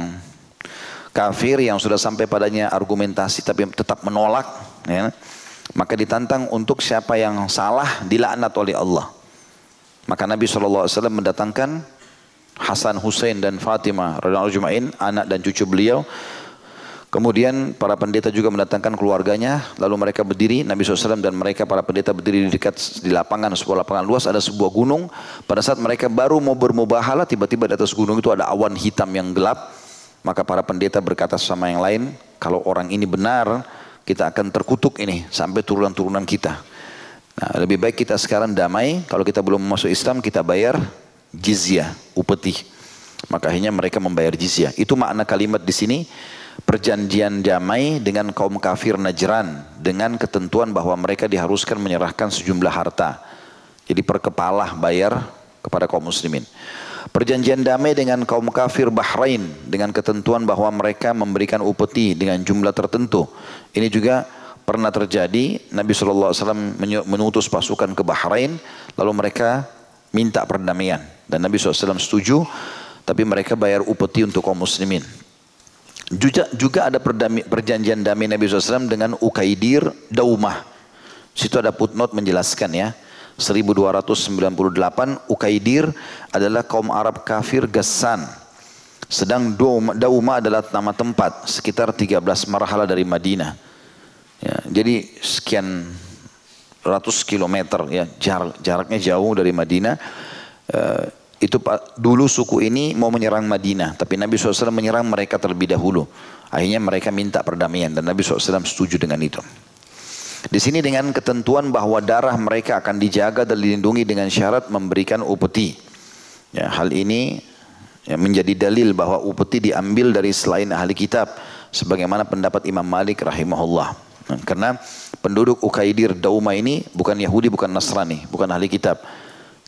Speaker 1: kafir yang sudah sampai padanya argumentasi tapi tetap menolak ya. Maka ditantang untuk siapa yang salah dilaknat oleh Allah. Maka Nabi SAW mendatangkan Hasan, Hussein dan Fatimah radhiyallahu anak dan cucu beliau Kemudian para pendeta juga mendatangkan keluarganya, lalu mereka berdiri, Nabi SAW dan mereka para pendeta berdiri di dekat di lapangan, sebuah lapangan luas, ada sebuah gunung. Pada saat mereka baru mau bermubahalah, tiba-tiba di atas gunung itu ada awan hitam yang gelap. Maka para pendeta berkata sama yang lain, kalau orang ini benar, kita akan terkutuk ini sampai turunan-turunan kita. Nah, lebih baik kita sekarang damai, kalau kita belum masuk Islam, kita bayar jizyah, upeti. Maka akhirnya mereka membayar jizyah. Itu makna kalimat di sini perjanjian damai dengan kaum kafir Najran dengan ketentuan bahwa mereka diharuskan menyerahkan sejumlah harta. Jadi per kepala bayar kepada kaum muslimin. Perjanjian damai dengan kaum kafir Bahrain dengan ketentuan bahwa mereka memberikan upeti dengan jumlah tertentu. Ini juga pernah terjadi Nabi SAW menutus pasukan ke Bahrain lalu mereka minta perdamaian dan Nabi SAW setuju tapi mereka bayar upeti untuk kaum muslimin. Juga, juga ada perjanjian damai Nabi SAW dengan Ukaidir Daumah. Situ ada footnote menjelaskan ya. 1298 Ukaidir adalah kaum Arab kafir Gassan. Sedang Daumah adalah nama tempat sekitar 13 marhala dari Madinah. Ya, jadi sekian ratus kilometer ya jarak, jaraknya jauh dari Madinah. Uh, itu dulu suku ini mau menyerang Madinah, tapi Nabi SAW menyerang mereka terlebih dahulu. Akhirnya mereka minta perdamaian dan Nabi SAW setuju dengan itu. Di sini dengan ketentuan bahwa darah mereka akan dijaga dan dilindungi dengan syarat memberikan upeti. Ya, hal ini ya, menjadi dalil bahwa upeti diambil dari selain ahli kitab. Sebagaimana pendapat Imam Malik rahimahullah. Nah, karena penduduk Ukaidir Dauma ini bukan Yahudi, bukan Nasrani, bukan ahli kitab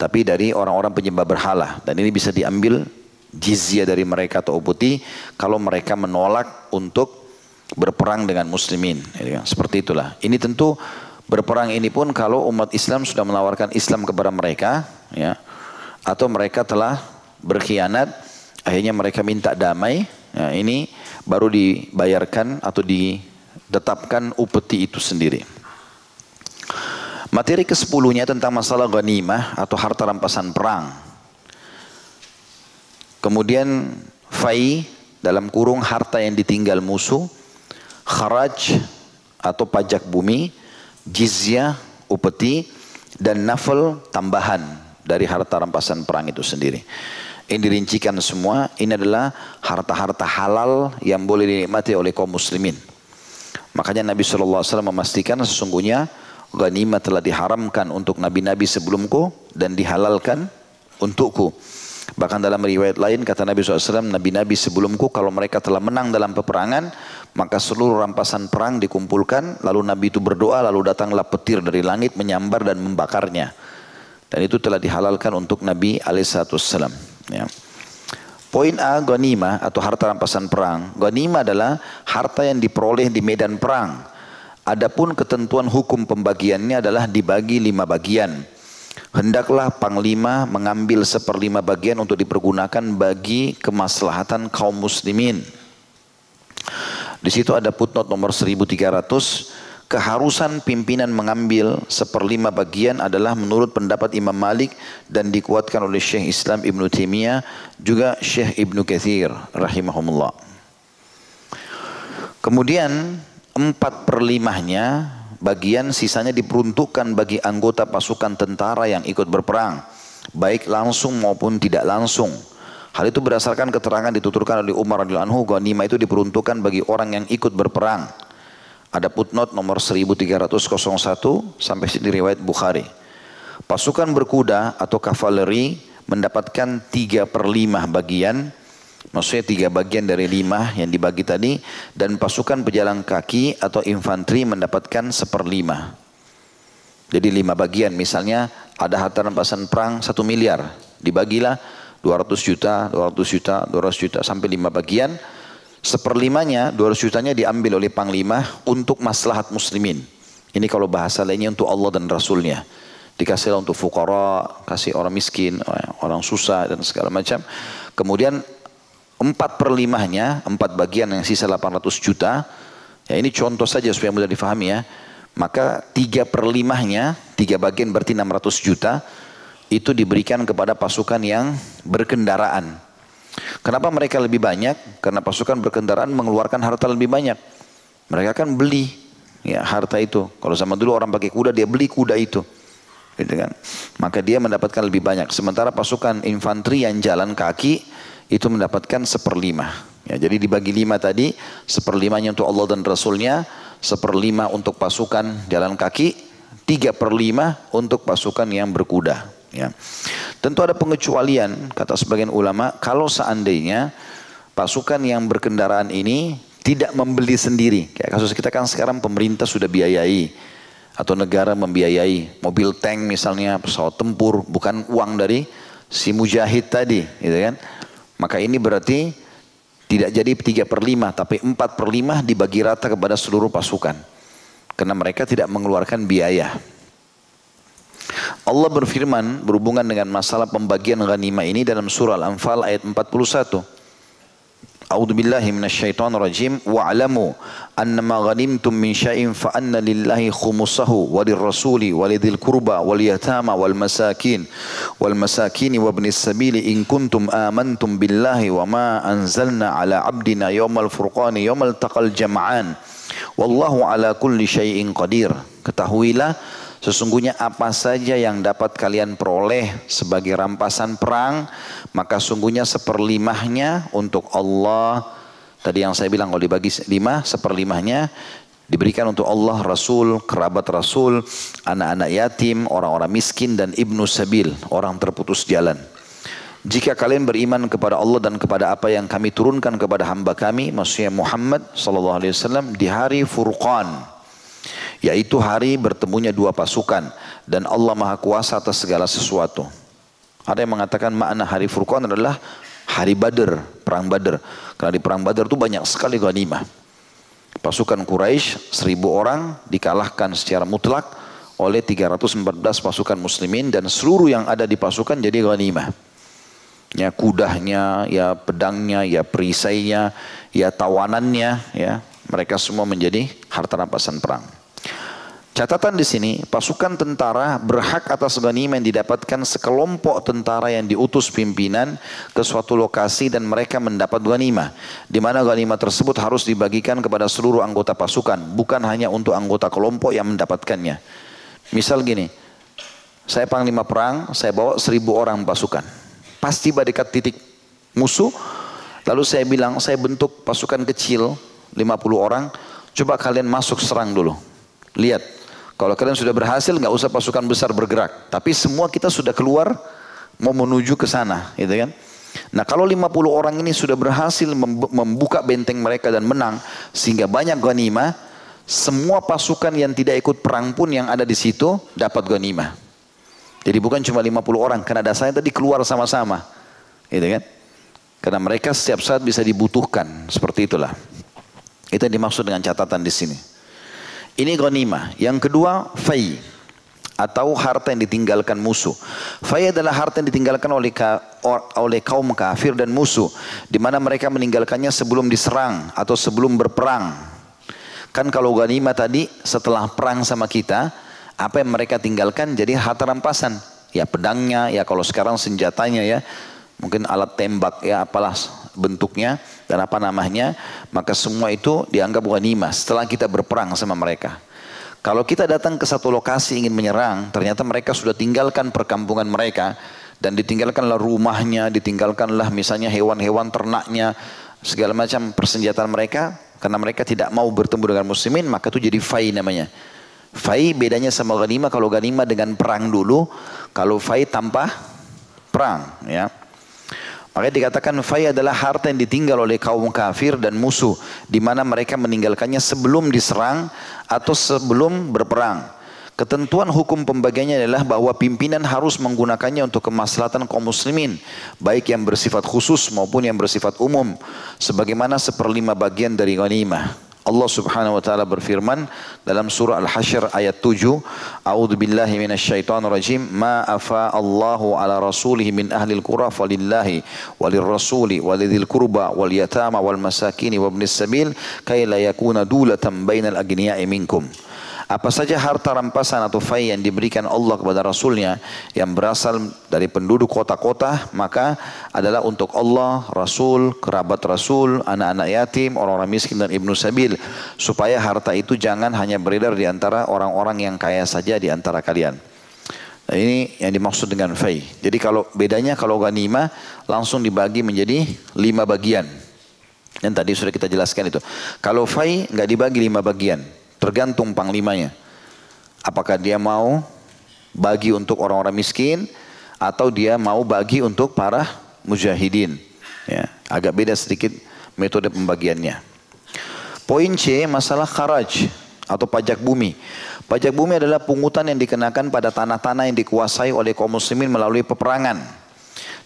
Speaker 1: tapi dari orang-orang penyembah berhala dan ini bisa diambil jizyah dari mereka atau uputi kalau mereka menolak untuk berperang dengan muslimin seperti itulah. Ini tentu berperang ini pun kalau umat Islam sudah menawarkan Islam kepada mereka ya atau mereka telah berkhianat akhirnya mereka minta damai ya, ini baru dibayarkan atau ditetapkan upeti itu sendiri. Materi ke-10-nya tentang masalah ghanimah atau harta rampasan perang. Kemudian fai dalam kurung harta yang ditinggal musuh, kharaj atau pajak bumi, jizyah, upeti, dan nafal tambahan dari harta rampasan perang itu sendiri. Ini dirincikan semua, ini adalah harta-harta halal yang boleh dinikmati oleh kaum muslimin. Makanya Nabi SAW memastikan sesungguhnya ghanimah telah diharamkan untuk nabi-nabi sebelumku dan dihalalkan untukku. Bahkan dalam riwayat lain kata Nabi SAW, nabi-nabi sebelumku kalau mereka telah menang dalam peperangan, maka seluruh rampasan perang dikumpulkan, lalu Nabi itu berdoa, lalu datanglah petir dari langit menyambar dan membakarnya. Dan itu telah dihalalkan untuk Nabi SAW. Ya. Poin A, ghanimah atau harta rampasan perang. Ghanimah adalah harta yang diperoleh di medan perang Adapun ketentuan hukum pembagiannya adalah dibagi lima bagian. Hendaklah panglima mengambil seperlima bagian untuk dipergunakan bagi kemaslahatan kaum muslimin. Di situ ada footnote nomor 1300. keharusan pimpinan mengambil seperlima bagian adalah menurut pendapat Imam Malik dan dikuatkan oleh Syekh Islam Ibn Taimiyah juga Syekh Ibn Kathir rahimahumullah. Kemudian empat perlimahnya bagian sisanya diperuntukkan bagi anggota pasukan tentara yang ikut berperang baik langsung maupun tidak langsung. Hal itu berdasarkan keterangan dituturkan oleh Umar radhiyallahu anhu ghanimah itu diperuntukkan bagi orang yang ikut berperang ada footnote nomor 1301 sampai sini riwayat Bukhari. Pasukan berkuda atau kavaleri mendapatkan tiga per lima bagian, maksudnya tiga bagian dari lima yang dibagi tadi, dan pasukan pejalan kaki atau infanteri mendapatkan seperlima. Jadi lima bagian, misalnya ada harta rampasan perang satu miliar, dibagilah 200 juta, 200 juta, 200 juta sampai lima bagian, Seperlimanya, 200 jutanya diambil oleh panglima untuk maslahat muslimin. Ini kalau bahasa lainnya untuk Allah dan Rasulnya. Dikasih untuk fukara, kasih orang miskin, orang susah dan segala macam. Kemudian empat perlimahnya, empat bagian yang sisa 800 juta. Ya ini contoh saja supaya mudah difahami ya. Maka tiga perlimahnya, tiga bagian berarti 600 juta. Itu diberikan kepada pasukan yang berkendaraan Kenapa mereka lebih banyak? Karena pasukan berkendaraan mengeluarkan harta lebih banyak. Mereka kan beli ya harta itu. Kalau zaman dulu orang pakai kuda dia beli kuda itu. Gitu kan? Maka dia mendapatkan lebih banyak. Sementara pasukan infanteri yang jalan kaki itu mendapatkan seperlima. Ya, jadi dibagi lima tadi, seperlimanya untuk Allah dan Rasulnya, seperlima untuk pasukan jalan kaki, tiga per lima untuk pasukan yang berkuda. Ya. Tentu ada pengecualian kata sebagian ulama kalau seandainya pasukan yang berkendaraan ini tidak membeli sendiri. Kayak kasus kita kan sekarang pemerintah sudah biayai atau negara membiayai mobil tank misalnya pesawat tempur bukan uang dari si mujahid tadi, gitu kan? Maka ini berarti tidak jadi tiga per lima tapi empat per lima dibagi rata kepada seluruh pasukan. Karena mereka tidak mengeluarkan biaya. Allah berfirman berhubungan dengan masalah pembagian ghanimah ini dalam surah Al-Anfal ayat 41. A'udzu billahi minasyaitonir rajim. Wa'lamu annama ghanimtum min syai'in fa anna lillahi khumsahu wa lirrasuli wa lidzil qurba wal yatama wal masakin wal masakin wa ibnis sabili in kuntum amantum billahi wa ma anzalna ala abdina yawmal furqani yawmal taqal jam'an. Wallahu ala kulli syai'in qadir. Ketahuilah Sesungguhnya apa saja yang dapat kalian peroleh sebagai rampasan perang, maka sungguhnya seperlimahnya untuk Allah. Tadi yang saya bilang kalau dibagi lima, seperlimahnya diberikan untuk Allah, Rasul, kerabat Rasul, anak-anak yatim, orang-orang miskin dan ibnu sabil, orang terputus jalan. Jika kalian beriman kepada Allah dan kepada apa yang kami turunkan kepada hamba kami, maksudnya Muhammad sallallahu alaihi wasallam di hari Furqan, yaitu hari bertemunya dua pasukan dan Allah Maha Kuasa atas segala sesuatu. Ada yang mengatakan makna hari Furqan adalah hari Badr, perang Badr. Karena di perang Badr itu banyak sekali ghanimah. Pasukan Quraisy seribu orang dikalahkan secara mutlak oleh 314 pasukan muslimin dan seluruh yang ada di pasukan jadi ghanimah. Ya kudahnya, ya pedangnya, ya perisainya, ya tawanannya, ya mereka semua menjadi harta rampasan perang. Catatan di sini, pasukan tentara berhak atas ghanimah yang didapatkan sekelompok tentara yang diutus pimpinan ke suatu lokasi dan mereka mendapat ghanimah. Di mana ghanimah tersebut harus dibagikan kepada seluruh anggota pasukan, bukan hanya untuk anggota kelompok yang mendapatkannya. Misal gini, saya panglima perang, saya bawa seribu orang pasukan. Pasti tiba dekat titik musuh, lalu saya bilang, saya bentuk pasukan kecil, 50 orang, coba kalian masuk serang dulu. Lihat, kalau kalian sudah berhasil, nggak usah pasukan besar bergerak. Tapi semua kita sudah keluar, mau menuju ke sana, gitu kan? Nah kalau 50 orang ini sudah berhasil membuka benteng mereka dan menang, sehingga banyak ghanimah, semua pasukan yang tidak ikut perang pun yang ada di situ dapat ghanimah. Jadi bukan cuma 50 orang, karena dasarnya tadi keluar sama-sama, gitu kan? Karena mereka setiap saat bisa dibutuhkan, seperti itulah. Itu yang dimaksud dengan catatan di sini. Ini ghanimah. Yang kedua, fai atau harta yang ditinggalkan musuh. Fai adalah harta yang ditinggalkan oleh ka, oleh kaum kafir dan musuh di mana mereka meninggalkannya sebelum diserang atau sebelum berperang. Kan kalau ghanimah tadi setelah perang sama kita, apa yang mereka tinggalkan jadi harta rampasan. Ya pedangnya, ya kalau sekarang senjatanya ya, mungkin alat tembak ya apalah bentuknya dan apa namanya, maka semua itu dianggap ghanimah setelah kita berperang sama mereka. Kalau kita datang ke satu lokasi ingin menyerang, ternyata mereka sudah tinggalkan perkampungan mereka dan ditinggalkanlah rumahnya, ditinggalkanlah misalnya hewan-hewan ternaknya, segala macam persenjataan mereka karena mereka tidak mau bertemu dengan muslimin, maka itu jadi fai namanya. Fai bedanya sama ghanimah, kalau ghanimah dengan perang dulu, kalau fai tanpa perang, ya. Makanya dikatakan fai adalah harta yang ditinggal oleh kaum kafir dan musuh di mana mereka meninggalkannya sebelum diserang atau sebelum berperang. Ketentuan hukum pembagiannya adalah bahwa pimpinan harus menggunakannya untuk kemaslahatan kaum muslimin, baik yang bersifat khusus maupun yang bersifat umum, sebagaimana seperlima bagian dari ghanimah. Allah Subhanahu wa taala berfirman dalam surah Al-Hasyr ayat 7, A'udzu billahi minasyaitonir rajim, ma afa Allahu ala rasulih min ahli al-qura falillahi walir rasuli walidil qurba wal yatama wal masakin wa ibnis sabil kay la yakuna dulatan bainal agniya'i minkum. Apa saja harta rampasan atau fai yang diberikan Allah kepada Rasulnya yang berasal dari penduduk kota-kota maka adalah untuk Allah, Rasul, kerabat Rasul, anak-anak yatim, orang-orang miskin dan ibnu sabil supaya harta itu jangan hanya beredar di antara orang-orang yang kaya saja di antara kalian. Nah, ini yang dimaksud dengan fai. Jadi kalau bedanya kalau ganima langsung dibagi menjadi lima bagian. Dan tadi sudah kita jelaskan itu. Kalau fai nggak dibagi lima bagian. Tergantung panglimanya. Apakah dia mau bagi untuk orang-orang miskin atau dia mau bagi untuk para mujahidin. Ya, agak beda sedikit metode pembagiannya. Poin C masalah kharaj atau pajak bumi. Pajak bumi adalah pungutan yang dikenakan pada tanah-tanah yang dikuasai oleh kaum muslimin melalui peperangan.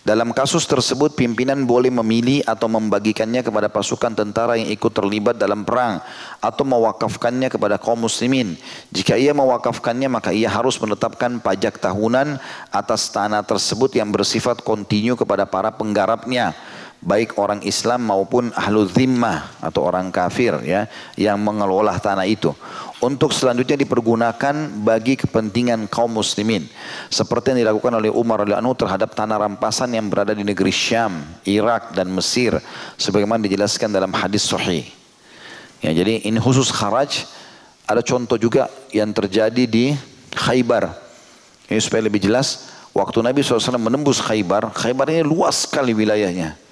Speaker 1: Dalam kasus tersebut pimpinan boleh memilih atau membagikannya kepada pasukan tentara yang ikut terlibat dalam perang atau mewakafkannya kepada kaum muslimin. Jika ia mewakafkannya maka ia harus menetapkan pajak tahunan atas tanah tersebut yang bersifat kontinu kepada para penggarapnya baik orang Islam maupun ahlu zimmah atau orang kafir ya yang mengelola tanah itu untuk selanjutnya dipergunakan bagi kepentingan kaum muslimin seperti yang dilakukan oleh Umar radhiyallahu terhadap tanah rampasan yang berada di negeri Syam, Irak dan Mesir sebagaimana dijelaskan dalam hadis sahih. Ya, jadi ini khusus kharaj ada contoh juga yang terjadi di Khaybar. Ini supaya lebih jelas, waktu Nabi SAW menembus Khaybar, Khaybar ini luas sekali wilayahnya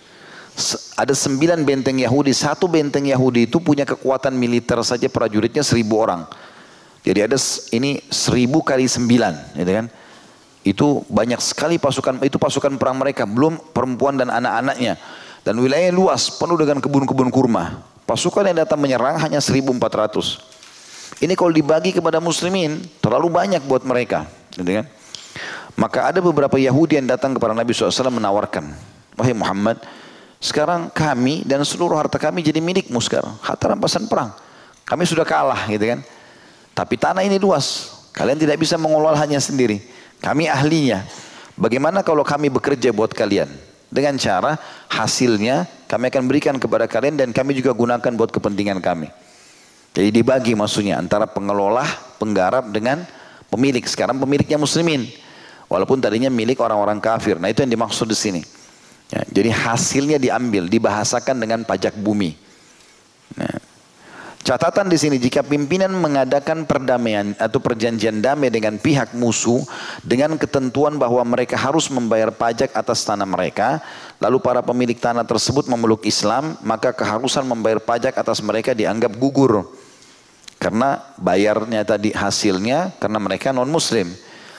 Speaker 1: ada sembilan benteng Yahudi, satu benteng Yahudi itu punya kekuatan militer saja prajuritnya seribu orang. Jadi ada ini seribu kali sembilan, gitu kan? Itu banyak sekali pasukan, itu pasukan perang mereka, belum perempuan dan anak-anaknya. Dan wilayahnya luas, penuh dengan kebun-kebun kurma. Pasukan yang datang menyerang hanya 1400. Ini kalau dibagi kepada muslimin, terlalu banyak buat mereka. Gitu kan? Maka ada beberapa Yahudi yang datang kepada Nabi SAW menawarkan, Wahai Muhammad, sekarang kami dan seluruh harta kami jadi milikmu sekarang. Harta rampasan perang. Kami sudah kalah gitu kan. Tapi tanah ini luas. Kalian tidak bisa hanya sendiri. Kami ahlinya. Bagaimana kalau kami bekerja buat kalian? Dengan cara hasilnya kami akan berikan kepada kalian dan kami juga gunakan buat kepentingan kami. Jadi dibagi maksudnya antara pengelola, penggarap dengan pemilik. Sekarang pemiliknya muslimin. Walaupun tadinya milik orang-orang kafir. Nah itu yang dimaksud di sini. Ya, jadi hasilnya diambil, dibahasakan dengan pajak bumi. Nah, catatan di sini jika pimpinan mengadakan perdamaian atau perjanjian damai dengan pihak musuh dengan ketentuan bahwa mereka harus membayar pajak atas tanah mereka, lalu para pemilik tanah tersebut memeluk Islam, maka keharusan membayar pajak atas mereka dianggap gugur. Karena bayarnya tadi hasilnya karena mereka non muslim.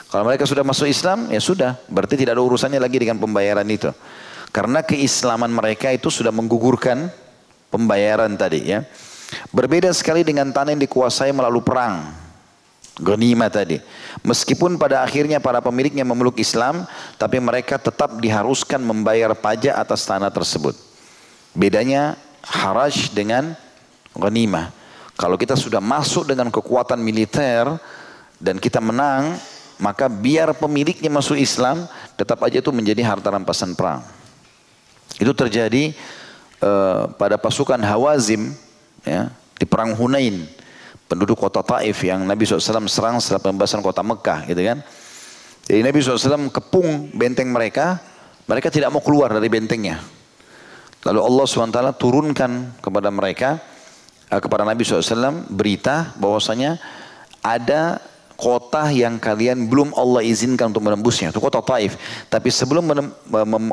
Speaker 1: Kalau mereka sudah masuk Islam, ya sudah, berarti tidak ada urusannya lagi dengan pembayaran itu. Karena keislaman mereka itu sudah menggugurkan pembayaran tadi ya. Berbeda sekali dengan tanah yang dikuasai melalui perang. Ghanimah tadi. Meskipun pada akhirnya para pemiliknya memeluk Islam, tapi mereka tetap diharuskan membayar pajak atas tanah tersebut. Bedanya haraj dengan ghanimah. Kalau kita sudah masuk dengan kekuatan militer dan kita menang, maka biar pemiliknya masuk Islam, tetap aja itu menjadi harta rampasan perang. Itu terjadi uh, pada pasukan Hawazim ya, di perang Hunain. penduduk kota Taif yang Nabi SAW serang setelah pembebasan kota Mekah gitu kan. Jadi Nabi SAW kepung benteng mereka, mereka tidak mau keluar dari bentengnya. Lalu Allah SWT turunkan kepada mereka, eh, kepada Nabi SAW berita bahwasanya ada kota yang kalian belum Allah izinkan untuk menembusnya. Itu kota Taif. Tapi sebelum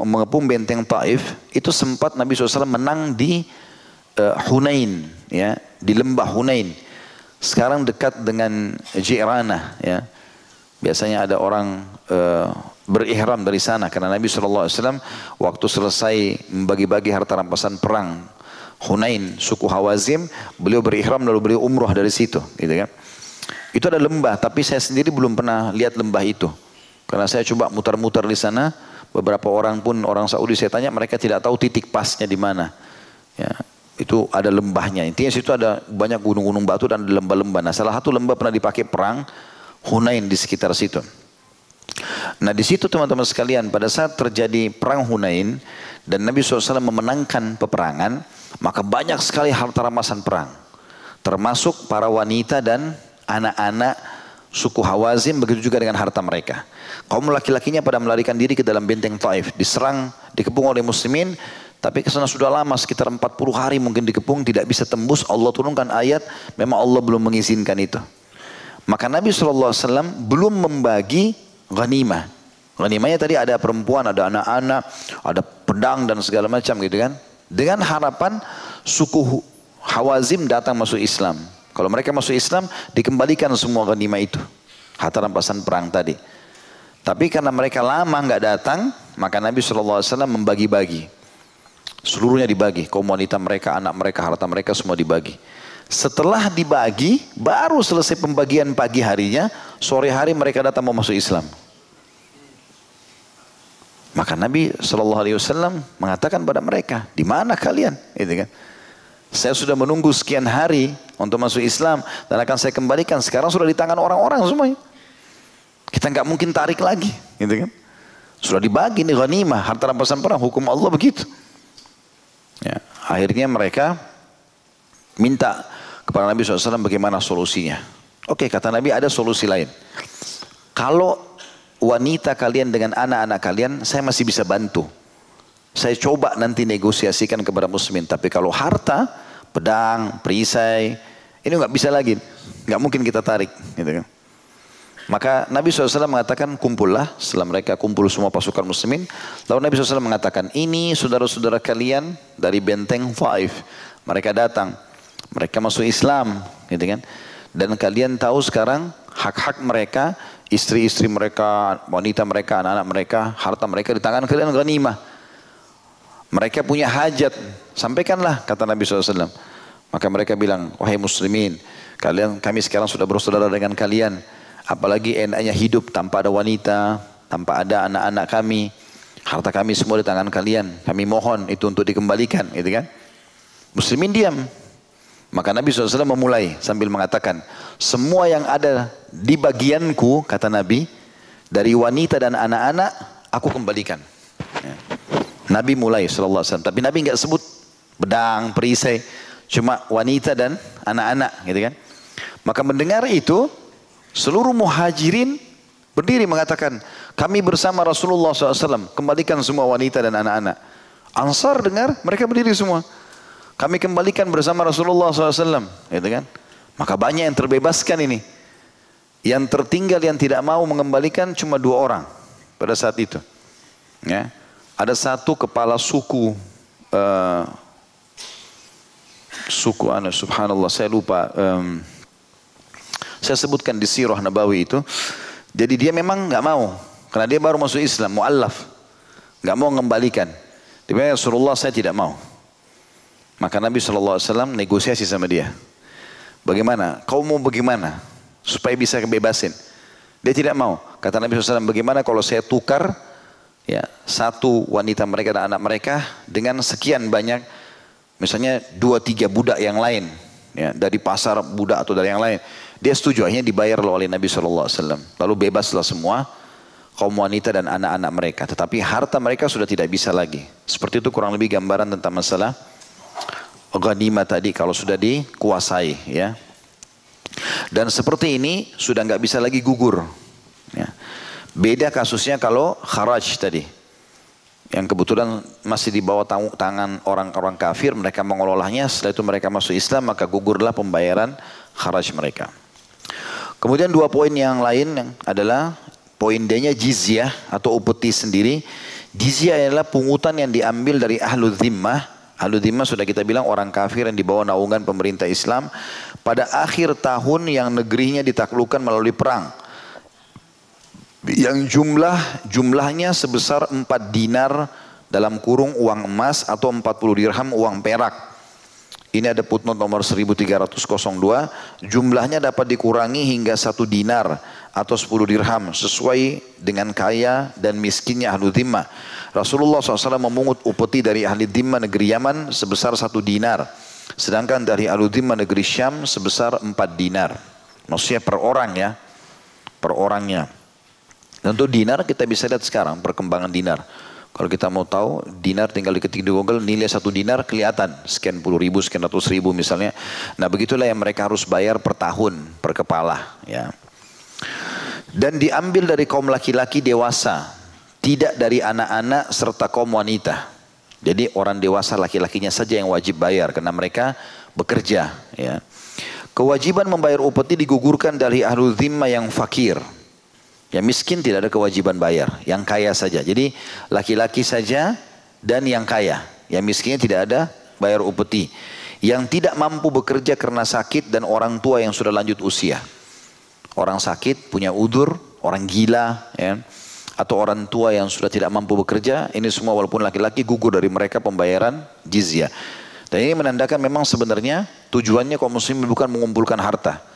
Speaker 1: mengepung benteng Taif, itu sempat Nabi SAW menang di uh, Hunain, ya, di lembah Hunain. Sekarang dekat dengan Jirana, ya. Biasanya ada orang uh, berihram dari sana karena Nabi SAW waktu selesai membagi-bagi harta rampasan perang Hunain, suku Hawazim, beliau berihram lalu beliau umroh dari situ, gitu kan. Itu ada lembah, tapi saya sendiri belum pernah lihat lembah itu. Karena saya coba mutar-mutar di sana, beberapa orang pun orang Saudi saya tanya mereka tidak tahu titik pasnya di mana. Ya, itu ada lembahnya. Intinya situ ada banyak gunung-gunung batu dan lembah-lembah. Nah, salah satu lembah pernah dipakai perang Hunain di sekitar situ. Nah di situ teman-teman sekalian pada saat terjadi perang Hunain dan Nabi SAW memenangkan peperangan maka banyak sekali harta rampasan perang termasuk para wanita dan anak-anak suku Hawazim begitu juga dengan harta mereka. Kaum laki-lakinya pada melarikan diri ke dalam benteng Taif diserang dikepung oleh muslimin tapi ke sana sudah lama sekitar 40 hari mungkin dikepung tidak bisa tembus Allah turunkan ayat memang Allah belum mengizinkan itu. Maka Nabi SAW belum membagi ghanimah. Ghanimahnya tadi ada perempuan, ada anak-anak, ada pedang dan segala macam gitu kan. Dengan harapan suku Hawazim datang masuk Islam. Kalau mereka masuk Islam, dikembalikan semua ghanimah itu. Harta rampasan perang tadi. Tapi karena mereka lama nggak datang, maka Nabi SAW membagi-bagi. Seluruhnya dibagi. Kaum wanita mereka, anak mereka, harta mereka semua dibagi. Setelah dibagi, baru selesai pembagian pagi harinya, sore hari mereka datang mau masuk Islam. Maka Nabi Shallallahu Alaihi Wasallam mengatakan pada mereka, di mana kalian? Itu kan. Saya sudah menunggu sekian hari untuk masuk Islam dan akan saya kembalikan. Sekarang sudah di tangan orang-orang semuanya. Kita nggak mungkin tarik lagi, gitu kan? Sudah dibagi nih ghanimah, harta rampasan perang, hukum Allah begitu. Ya, akhirnya mereka minta kepada Nabi SAW bagaimana solusinya. Oke kata Nabi ada solusi lain. Kalau wanita kalian dengan anak-anak kalian saya masih bisa bantu. Saya coba nanti negosiasikan kepada muslimin. Tapi kalau harta, pedang, perisai, ini nggak bisa lagi. nggak mungkin kita tarik. Gitu kan. Maka Nabi SAW mengatakan kumpullah setelah mereka kumpul semua pasukan muslimin. Lalu Nabi SAW mengatakan ini saudara-saudara kalian dari benteng Five. Mereka datang. Mereka masuk Islam, gitu kan? Dan kalian tahu sekarang hak-hak mereka, istri-istri mereka, wanita mereka, anak-anak mereka, harta mereka di tangan kalian ghanimah. Mereka punya hajat, sampaikanlah kata Nabi SAW. Maka mereka bilang, wahai muslimin, kalian kami sekarang sudah bersaudara dengan kalian. Apalagi enaknya hidup tanpa ada wanita, tanpa ada anak-anak kami. Harta kami semua di tangan kalian. Kami mohon itu untuk dikembalikan, gitu kan? Muslimin diam, maka Nabi SAW memulai sambil mengatakan, semua yang ada di bagianku, kata Nabi, dari wanita dan anak-anak, aku kembalikan. Ya. Nabi mulai SAW. Tapi Nabi nggak sebut pedang, perisai, cuma wanita dan anak-anak, gitu kan? Maka mendengar itu, seluruh muhajirin berdiri mengatakan, kami bersama Rasulullah SAW, kembalikan semua wanita dan anak-anak. Ansar dengar, mereka berdiri semua. Kami kembalikan bersama Rasulullah SAW. Gitu kan? Maka banyak yang terbebaskan ini. Yang tertinggal yang tidak mau mengembalikan cuma dua orang pada saat itu. Ya. Ada satu kepala suku uh, suku anu subhanallah saya lupa um, saya sebutkan di sirah Nabawi itu jadi dia memang nggak mau karena dia baru masuk Islam muallaf nggak mau mengembalikan dia Rasulullah saya tidak mau maka Nabi SAW negosiasi sama dia. Bagaimana? Kau mau bagaimana? Supaya bisa kebebasin. Dia tidak mau. Kata Nabi SAW, bagaimana kalau saya tukar ya satu wanita mereka dan anak mereka dengan sekian banyak misalnya dua tiga budak yang lain ya dari pasar budak atau dari yang lain dia setuju akhirnya dibayar oleh Nabi SAW lalu bebaslah semua kaum wanita dan anak-anak mereka tetapi harta mereka sudah tidak bisa lagi seperti itu kurang lebih gambaran tentang masalah ghanimah tadi kalau sudah dikuasai ya. Dan seperti ini sudah nggak bisa lagi gugur. Beda kasusnya kalau kharaj tadi. Yang kebetulan masih di bawah tangan orang-orang kafir, mereka mengolahnya, setelah itu mereka masuk Islam, maka gugurlah pembayaran kharaj mereka. Kemudian dua poin yang lain adalah poin D-nya jizyah atau upeti sendiri. Jizyah adalah pungutan yang diambil dari ahlu zimmah. Ahlu zimmah sudah kita bilang orang kafir yang dibawa naungan pemerintah Islam pada akhir tahun yang negerinya ditaklukkan melalui perang yang jumlah jumlahnya sebesar 4 dinar dalam kurung uang emas atau 40 dirham uang perak. Ini ada putnot nomor 1302, jumlahnya dapat dikurangi hingga satu dinar atau 10 dirham sesuai dengan kaya dan miskinnya ahlu dhimma. Rasulullah SAW memungut upeti dari ahli dhimma negeri Yaman sebesar satu dinar. Sedangkan dari ahlu dhimma negeri Syam sebesar empat dinar. Maksudnya per orang ya, per orangnya. Tentu dinar kita bisa lihat sekarang perkembangan dinar. Kalau kita mau tahu dinar tinggal diketik di Google nilai satu dinar kelihatan sekian puluh ribu, sekian ratus ribu misalnya. Nah begitulah yang mereka harus bayar per tahun per kepala. Ya. Dan diambil dari kaum laki-laki dewasa, tidak dari anak-anak serta kaum wanita. Jadi orang dewasa laki-lakinya saja yang wajib bayar karena mereka bekerja. Ya. Kewajiban membayar upeti digugurkan dari ahlul zimma yang fakir. Yang miskin tidak ada kewajiban bayar, yang kaya saja. Jadi laki-laki saja dan yang kaya. Yang miskinnya tidak ada bayar upeti. Yang tidak mampu bekerja karena sakit dan orang tua yang sudah lanjut usia. Orang sakit punya udur, orang gila, ya, atau orang tua yang sudah tidak mampu bekerja, ini semua walaupun laki-laki gugur dari mereka pembayaran jizyah. Dan ini menandakan memang sebenarnya tujuannya kaum muslim bukan mengumpulkan harta.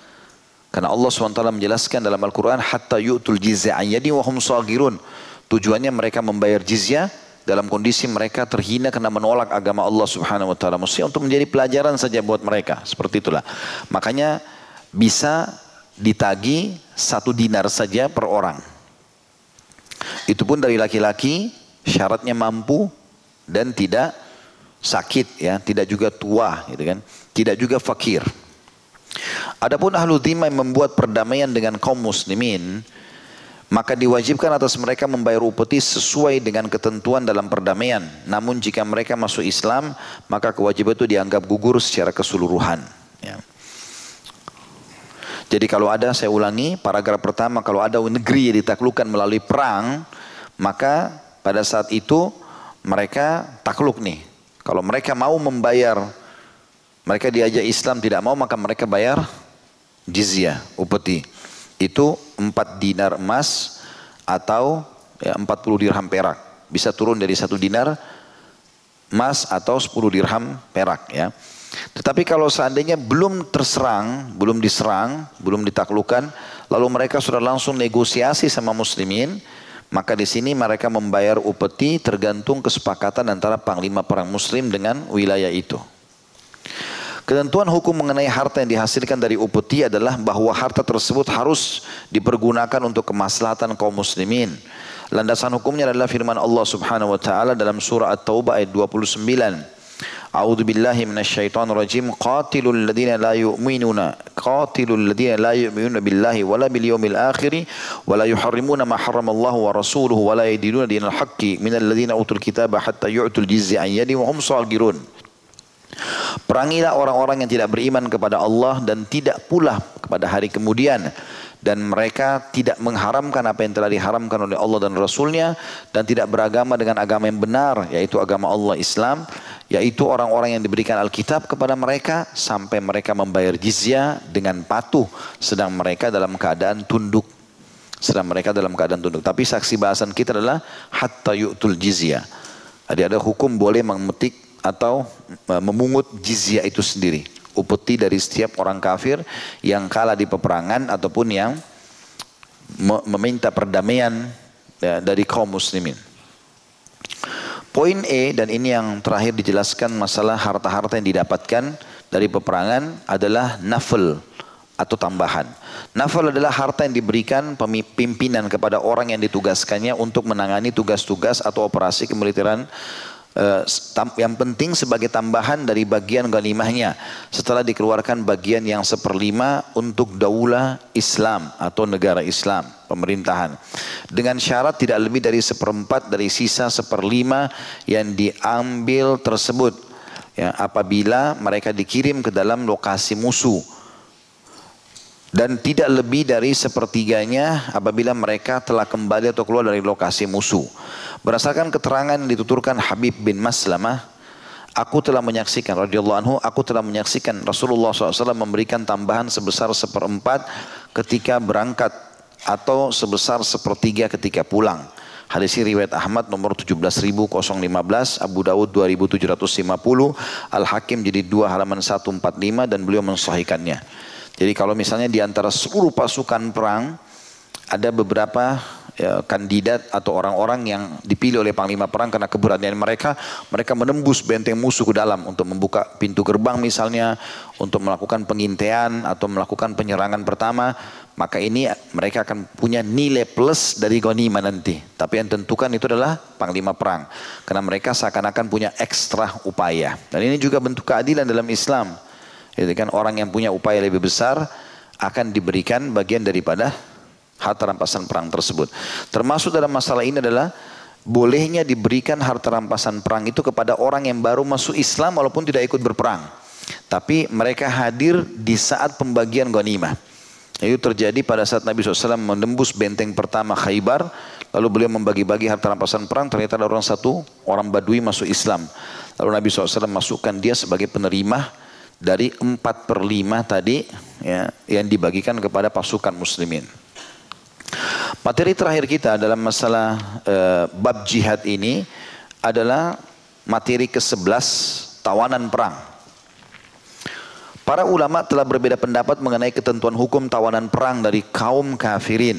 Speaker 1: Karena Allah SWT menjelaskan dalam Al-Quran, Hatta yu'tul jizya ayyadi wa hum sagirun. Tujuannya mereka membayar jizya dalam kondisi mereka terhina karena menolak agama Allah Subhanahu wa taala. Mesti untuk menjadi pelajaran saja buat mereka. Seperti itulah. Makanya bisa ditagi satu dinar saja per orang. Itu pun dari laki-laki syaratnya mampu dan tidak sakit ya, tidak juga tua gitu kan. Tidak juga fakir. Adapun ahlu dhimma yang membuat perdamaian dengan kaum muslimin, maka diwajibkan atas mereka membayar upeti sesuai dengan ketentuan dalam perdamaian. Namun jika mereka masuk Islam, maka kewajiban itu dianggap gugur secara keseluruhan. Ya. Jadi kalau ada, saya ulangi, paragraf pertama, kalau ada negeri yang ditaklukkan melalui perang, maka pada saat itu mereka takluk nih. Kalau mereka mau membayar mereka diajak Islam tidak mau maka mereka bayar jizyah, upeti. Itu empat dinar emas atau ya, 40 dirham perak. Bisa turun dari satu dinar emas atau 10 dirham perak ya. Tetapi kalau seandainya belum terserang, belum diserang, belum ditaklukkan, lalu mereka sudah langsung negosiasi sama muslimin, maka di sini mereka membayar upeti tergantung kesepakatan antara panglima perang muslim dengan wilayah itu. Ketentuan hukum mengenai harta yang dihasilkan dari upeti adalah bahwa harta tersebut harus dipergunakan untuk kemaslahatan kaum muslimin. Landasan hukumnya adalah firman Allah Subhanahu wa taala dalam surah At-Taubah ayat 29. A'udzu billahi minasyaitonir rajim. Qatilul ladzina la yu'minuna qatilul ladzina la yu'minuna billahi wala bil yawmil akhir wala yuharrimuna ma harramallahu wa rasuluhu wala yadinuna dinal haqqi minal ladzina utul kitaba hatta yu'tul jizya an yadi wa hum sagirun. Perangilah orang-orang yang tidak beriman kepada Allah dan tidak pula kepada hari kemudian. Dan mereka tidak mengharamkan apa yang telah diharamkan oleh Allah dan Rasulnya. Dan tidak beragama dengan agama yang benar, yaitu agama Allah Islam. Yaitu orang-orang yang diberikan Alkitab kepada mereka sampai mereka membayar jizya dengan patuh. Sedang mereka dalam keadaan tunduk. Sedang mereka dalam keadaan tunduk. Tapi saksi bahasan kita adalah hatta yu'tul jizya. Jadi ada hukum boleh memetik atau memungut jizyah itu sendiri. Upeti dari setiap orang kafir yang kalah di peperangan ataupun yang meminta perdamaian ya, dari kaum muslimin. Poin E dan ini yang terakhir dijelaskan masalah harta-harta yang didapatkan dari peperangan adalah nafel atau tambahan. Nafal adalah harta yang diberikan pimpinan kepada orang yang ditugaskannya untuk menangani tugas-tugas atau operasi kemiliteran yang penting sebagai tambahan dari bagian ganimahnya. Setelah dikeluarkan bagian yang seperlima untuk daulah Islam atau negara Islam pemerintahan. Dengan syarat tidak lebih dari seperempat dari sisa seperlima yang diambil tersebut. Ya, apabila mereka dikirim ke dalam lokasi musuh dan tidak lebih dari sepertiganya apabila mereka telah kembali atau keluar dari lokasi musuh. Berdasarkan keterangan yang dituturkan Habib bin Maslamah, aku telah menyaksikan radhiyallahu anhu, aku telah menyaksikan Rasulullah SAW memberikan tambahan sebesar seperempat ketika berangkat atau sebesar sepertiga ketika pulang. Hadis riwayat Ahmad nomor 17015, Abu Dawud 2750, Al-Hakim jadi 2 halaman 145 dan beliau mensahihkannya. Jadi kalau misalnya di antara seluruh pasukan perang ada beberapa ya, kandidat atau orang-orang yang dipilih oleh panglima perang karena keberanian mereka, mereka menembus benteng musuh ke dalam untuk membuka pintu gerbang misalnya, untuk melakukan pengintaian atau melakukan penyerangan pertama, maka ini mereka akan punya nilai plus dari ghanimah nanti. Tapi yang tentukan itu adalah panglima perang, karena mereka seakan-akan punya ekstra upaya. Dan ini juga bentuk keadilan dalam Islam. Itu kan orang yang punya upaya lebih besar akan diberikan bagian daripada harta rampasan perang tersebut. Termasuk dalam masalah ini adalah bolehnya diberikan harta rampasan perang itu kepada orang yang baru masuk Islam walaupun tidak ikut berperang. Tapi mereka hadir di saat pembagian ghanimah. Itu terjadi pada saat Nabi SAW menembus benteng pertama Khaybar. Lalu beliau membagi-bagi harta rampasan perang. Ternyata ada orang satu, orang badui masuk Islam. Lalu Nabi SAW masukkan dia sebagai penerima dari empat per lima tadi ya, yang dibagikan kepada pasukan muslimin. Materi terakhir kita dalam masalah e, bab jihad ini adalah materi ke-11 tawanan perang. Para ulama telah berbeda pendapat mengenai ketentuan hukum tawanan perang dari kaum kafirin.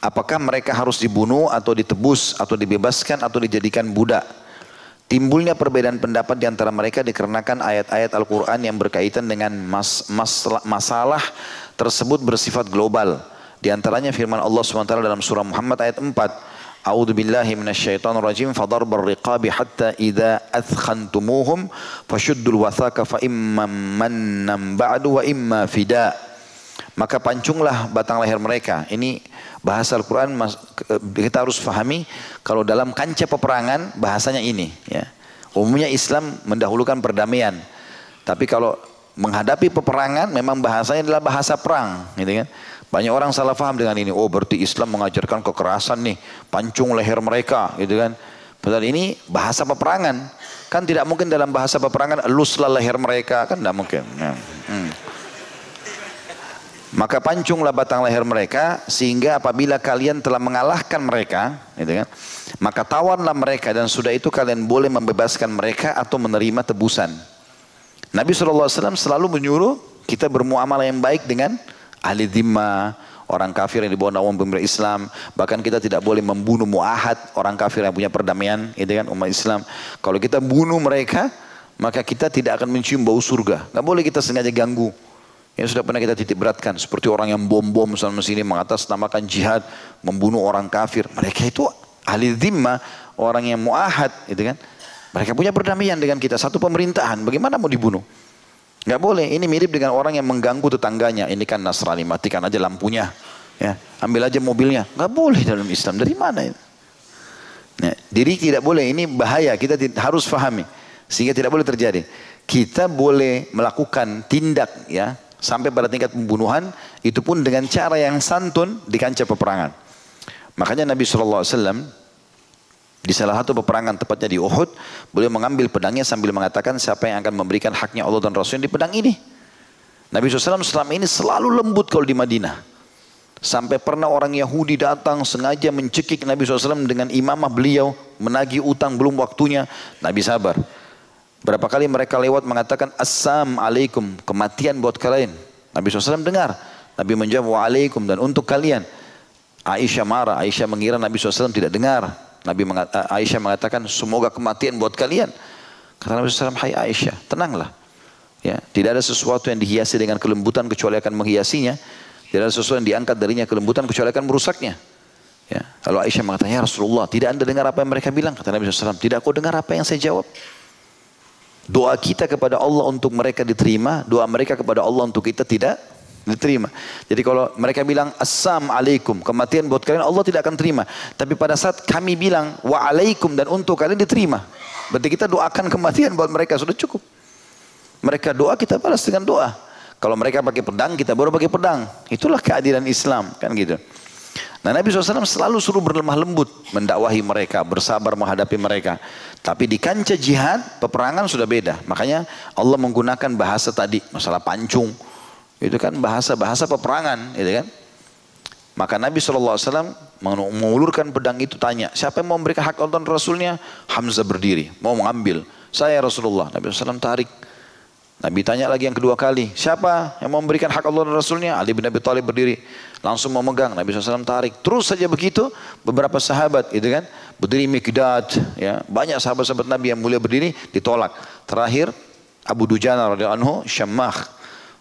Speaker 1: Apakah mereka harus dibunuh atau ditebus atau dibebaskan atau dijadikan budak? Timbulnya perbedaan pendapat di antara mereka dikarenakan ayat-ayat Al-Quran yang berkaitan dengan mas, mas, masalah tersebut bersifat global. Di antaranya firman Allah SWT dalam surah Muhammad ayat 4. A'udhu billahi minasyaitan rajim fadarbar riqabi hatta idha athkhantumuhum fashuddul wathaka fa imma ba'du wa imma fida. Maka pancunglah batang leher mereka. Ini Bahasa Al-Quran kita harus fahami kalau dalam kancah peperangan bahasanya ini. Ya. Umumnya Islam mendahulukan perdamaian. Tapi kalau menghadapi peperangan memang bahasanya adalah bahasa perang. Gitu kan. Banyak orang salah faham dengan ini. Oh berarti Islam mengajarkan kekerasan nih. Pancung leher mereka gitu kan. Padahal ini bahasa peperangan. Kan tidak mungkin dalam bahasa peperangan eluslah leher mereka. Kan tidak mungkin. Ya. Hmm. Maka pancunglah batang leher mereka sehingga apabila kalian telah mengalahkan mereka, gitu kan, maka tawanlah mereka dan sudah itu kalian boleh membebaskan mereka atau menerima tebusan. Nabi SAW selalu menyuruh kita bermuamalah yang baik dengan ahli dhimma, orang kafir yang dibawa naungan pemerintah Islam. Bahkan kita tidak boleh membunuh muahad, orang kafir yang punya perdamaian, gitu kan, umat Islam. Kalau kita bunuh mereka, maka kita tidak akan mencium bau surga. Gak boleh kita sengaja ganggu yang sudah pernah kita titik beratkan seperti orang yang bom-bom sama sini mengatasnamakan jihad membunuh orang kafir. Mereka itu ahli dhimma orang yang muahad gitu kan? Mereka punya perdamaian dengan kita satu pemerintahan. Bagaimana mau dibunuh? Gak boleh. Ini mirip dengan orang yang mengganggu tetangganya. Ini kan Nasrani matikan aja lampunya ya. Ambil aja mobilnya. Gak boleh dalam Islam. Dari mana itu nah, jadi tidak boleh. Ini bahaya. Kita harus fahami sehingga tidak boleh terjadi. Kita boleh melakukan tindak ya sampai pada tingkat pembunuhan itu pun dengan cara yang santun di kancah peperangan. Makanya Nabi SAW di salah satu peperangan tepatnya di Uhud, beliau mengambil pedangnya sambil mengatakan siapa yang akan memberikan haknya Allah dan Rasul di pedang ini. Nabi SAW selama ini selalu lembut kalau di Madinah. Sampai pernah orang Yahudi datang sengaja mencekik Nabi SAW dengan imamah beliau, menagih utang belum waktunya. Nabi sabar. Berapa kali mereka lewat mengatakan Assalamualaikum, kematian buat kalian. Nabi SAW dengar. Nabi menjawab Waalaikum dan untuk kalian. Aisyah marah, Aisyah mengira Nabi SAW tidak dengar. Nabi mengatakan, eh, Aisyah mengatakan semoga kematian buat kalian. Kata Nabi SAW, hai Aisyah, tenanglah. Ya, tidak ada sesuatu yang dihiasi dengan kelembutan kecuali akan menghiasinya. Tidak ada sesuatu yang diangkat darinya kelembutan kecuali akan merusaknya. Ya. Lalu Aisyah mengatakan, ya Rasulullah, tidak anda dengar apa yang mereka bilang? Kata Nabi SAW, tidak aku dengar apa yang saya jawab. Doa kita kepada Allah untuk mereka diterima, doa mereka kepada Allah untuk kita tidak diterima. Jadi kalau mereka bilang assalamualaikum, kematian buat kalian Allah tidak akan terima. Tapi pada saat kami bilang waalaikum dan untuk kalian diterima. Berarti kita doakan kematian buat mereka sudah cukup. Mereka doa kita balas dengan doa. Kalau mereka pakai pedang kita baru pakai pedang. Itulah keadilan Islam kan gitu. Nah Nabi SAW selalu suruh berlemah lembut mendakwahi mereka, bersabar menghadapi mereka. Tapi di kancah jihad, peperangan sudah beda. Makanya Allah menggunakan bahasa tadi, masalah pancung. Itu kan bahasa-bahasa peperangan, gitu kan. Maka Nabi SAW mengulurkan pedang itu tanya, siapa yang mau memberikan hak Allah Rasulnya? Hamzah berdiri, mau mengambil. Saya Rasulullah. Nabi SAW tarik. Nabi tanya lagi yang kedua kali, siapa yang memberikan hak Allah dan Rasulnya? Ali bin Abi Thalib berdiri, langsung mau megang. Nabi SAW tarik. Terus saja begitu, beberapa sahabat, itu kan, berdiri Mikdad, ya, banyak sahabat-sahabat Nabi yang mulia berdiri, ditolak. Terakhir, Abu Dujana radhiyallahu anhu, Syammah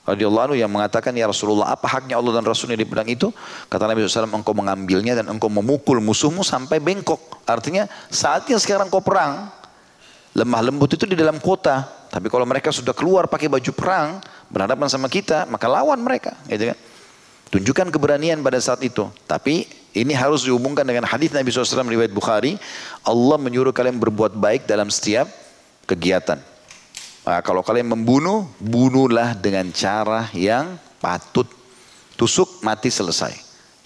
Speaker 1: radhiyallahu anhu yang mengatakan, ya Rasulullah, apa haknya Allah dan Rasulnya di pedang itu? Kata Nabi SAW, engkau mengambilnya dan engkau memukul musuhmu sampai bengkok. Artinya, saatnya sekarang kau perang, lemah lembut itu di dalam kota, tapi kalau mereka sudah keluar pakai baju perang, berhadapan sama kita, maka lawan mereka. Gitu kan? Tunjukkan keberanian pada saat itu. Tapi ini harus dihubungkan dengan hadis Nabi SAW riwayat Bukhari. Allah menyuruh kalian berbuat baik dalam setiap kegiatan. Nah, kalau kalian membunuh, bunuhlah dengan cara yang patut. Tusuk, mati selesai.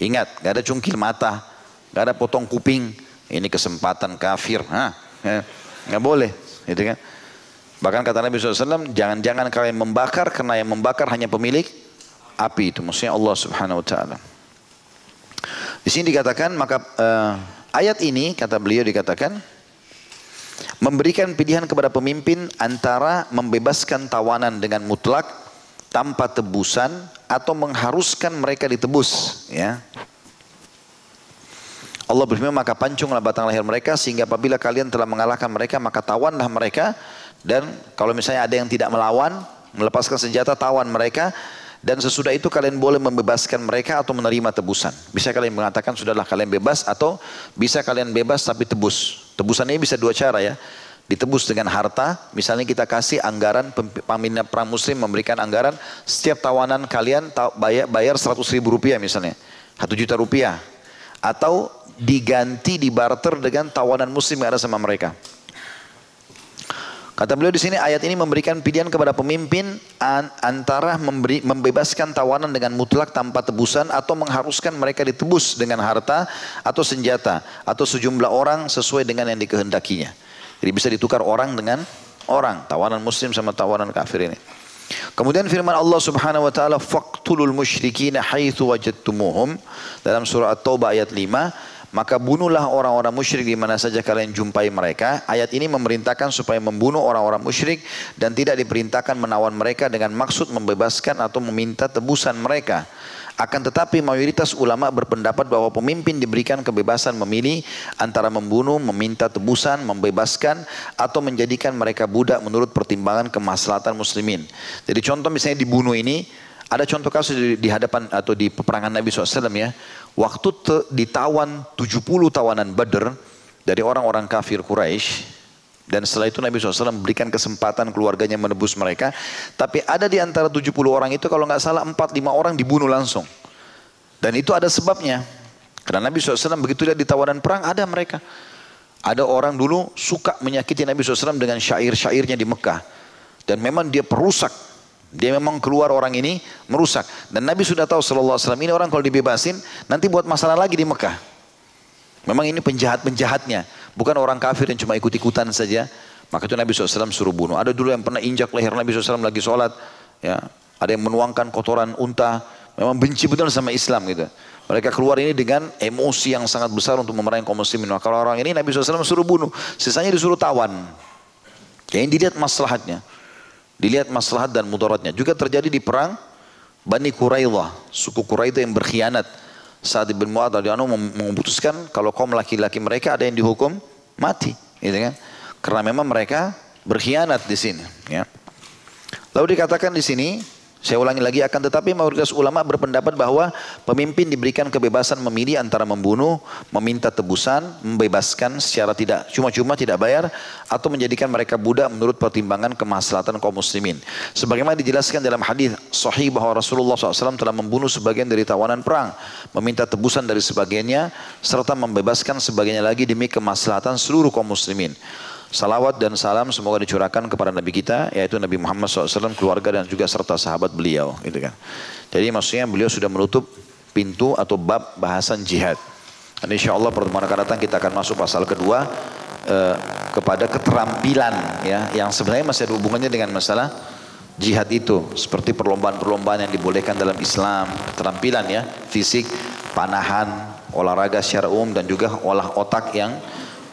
Speaker 1: Ingat, gak ada cungkil mata, gak ada potong kuping. Ini kesempatan kafir. Hah, gak boleh. Gitu kan? Bahkan kata Nabi SAW, jangan-jangan kalian membakar karena yang membakar hanya pemilik api itu. Maksudnya Allah Subhanahu Wa Taala. Di sini dikatakan maka uh, ayat ini kata beliau dikatakan memberikan pilihan kepada pemimpin antara membebaskan tawanan dengan mutlak tanpa tebusan atau mengharuskan mereka ditebus ya Allah berfirman maka pancunglah batang leher mereka sehingga apabila kalian telah mengalahkan mereka maka tawanlah mereka dan kalau misalnya ada yang tidak melawan, melepaskan senjata, tawan mereka. Dan sesudah itu kalian boleh membebaskan mereka atau menerima tebusan. Bisa kalian mengatakan sudahlah kalian bebas atau bisa kalian bebas tapi tebus. Tebusan ini bisa dua cara ya. Ditebus dengan harta, misalnya kita kasih anggaran pemimpin perang muslim memberikan anggaran setiap tawanan kalian bayar, bayar 100 ribu rupiah misalnya. Satu juta rupiah. Atau diganti di barter dengan tawanan muslim yang ada sama mereka. Kata beliau di sini ayat ini memberikan pilihan kepada pemimpin antara memberi, membebaskan tawanan dengan mutlak tanpa tebusan atau mengharuskan mereka ditebus dengan harta atau senjata atau sejumlah orang sesuai dengan yang dikehendakinya. Jadi bisa ditukar orang dengan orang, tawanan muslim sama tawanan kafir ini. Kemudian firman Allah Subhanahu wa taala faqtulul musyrikin haitsu wajadtumuhum dalam surah At-Taubah ayat 5 maka bunuhlah orang-orang musyrik di mana saja kalian jumpai mereka. Ayat ini memerintahkan supaya membunuh orang-orang musyrik dan tidak diperintahkan menawan mereka dengan maksud membebaskan atau meminta tebusan mereka. Akan tetapi mayoritas ulama berpendapat bahwa pemimpin diberikan kebebasan memilih antara membunuh, meminta tebusan, membebaskan atau menjadikan mereka budak menurut pertimbangan kemaslahatan muslimin. Jadi contoh misalnya dibunuh ini ada contoh kasus di, di hadapan atau di peperangan Nabi SAW ya. Waktu te, ditawan 70 tawanan Badr dari orang-orang kafir Quraisy dan setelah itu Nabi SAW berikan kesempatan keluarganya menebus mereka. Tapi ada di antara 70 orang itu kalau nggak salah 4-5 orang dibunuh langsung. Dan itu ada sebabnya. Karena Nabi SAW begitu dia di tawanan perang ada mereka. Ada orang dulu suka menyakiti Nabi SAW dengan syair-syairnya di Mekah. Dan memang dia perusak dia memang keluar orang ini merusak. Dan Nabi sudah tahu sallallahu alaihi wasallam ini orang kalau dibebasin nanti buat masalah lagi di Mekah. Memang ini penjahat-penjahatnya. Bukan orang kafir yang cuma ikut-ikutan saja. Maka itu Nabi SAW suruh bunuh. Ada dulu yang pernah injak leher Nabi SAW lagi sholat. Ya. Ada yang menuangkan kotoran unta. Memang benci betul sama Islam gitu. Mereka keluar ini dengan emosi yang sangat besar untuk memerangi kaum muslimin. Maka orang ini Nabi SAW suruh bunuh. Sisanya disuruh tawan. Yang dilihat maslahatnya. Dilihat maslahat dan mudaratnya. Juga terjadi di perang Bani Quraidah, suku Quraidah yang berkhianat. Saat Ibn Mu'ad radhiyallahu memutuskan kalau kaum laki-laki mereka ada yang dihukum mati, gitu kan? Karena memang mereka berkhianat di sini, ya. Lalu dikatakan di sini Saya ulangi lagi akan tetapi mayoritas ulama berpendapat bahwa pemimpin diberikan kebebasan memilih antara membunuh, meminta tebusan, membebaskan secara tidak cuma-cuma tidak bayar atau menjadikan mereka budak menurut pertimbangan kemaslahatan kaum muslimin. Sebagaimana dijelaskan dalam hadis sahih bahwa Rasulullah SAW telah membunuh sebagian dari tawanan perang, meminta tebusan dari sebagiannya serta membebaskan sebagiannya lagi demi kemaslahatan seluruh kaum muslimin. Salawat dan salam semoga dicurahkan kepada Nabi kita yaitu Nabi Muhammad SAW, keluarga dan juga serta sahabat beliau. Gitu kan. Jadi maksudnya beliau sudah menutup pintu atau bab bahasan jihad. Dan insya Allah pertemuan akan datang kita akan masuk pasal kedua eh, kepada keterampilan ya yang sebenarnya masih ada hubungannya dengan masalah jihad itu seperti perlombaan-perlombaan yang dibolehkan dalam Islam, keterampilan ya, fisik, panahan, olahraga secara umum dan juga olah otak yang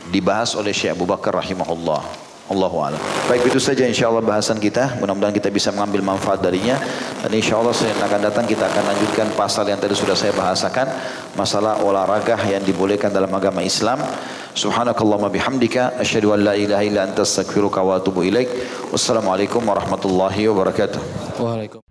Speaker 1: dibahas oleh Syekh Abu Bakar rahimahullah. Allahu a'lam. Baik itu saja insyaallah bahasan kita. Mudah-mudahan kita bisa mengambil manfaat darinya. Dan insyaallah senin akan datang kita akan lanjutkan pasal yang tadi sudah saya bahasakan masalah olahraga yang dibolehkan dalam agama Islam. Subhanakallahumma bihamdika asyhadu an la ilaha illa anta astaghfiruka wa atubu ilaik. Wassalamualaikum warahmatullahi wabarakatuh. Waalaikumsalam.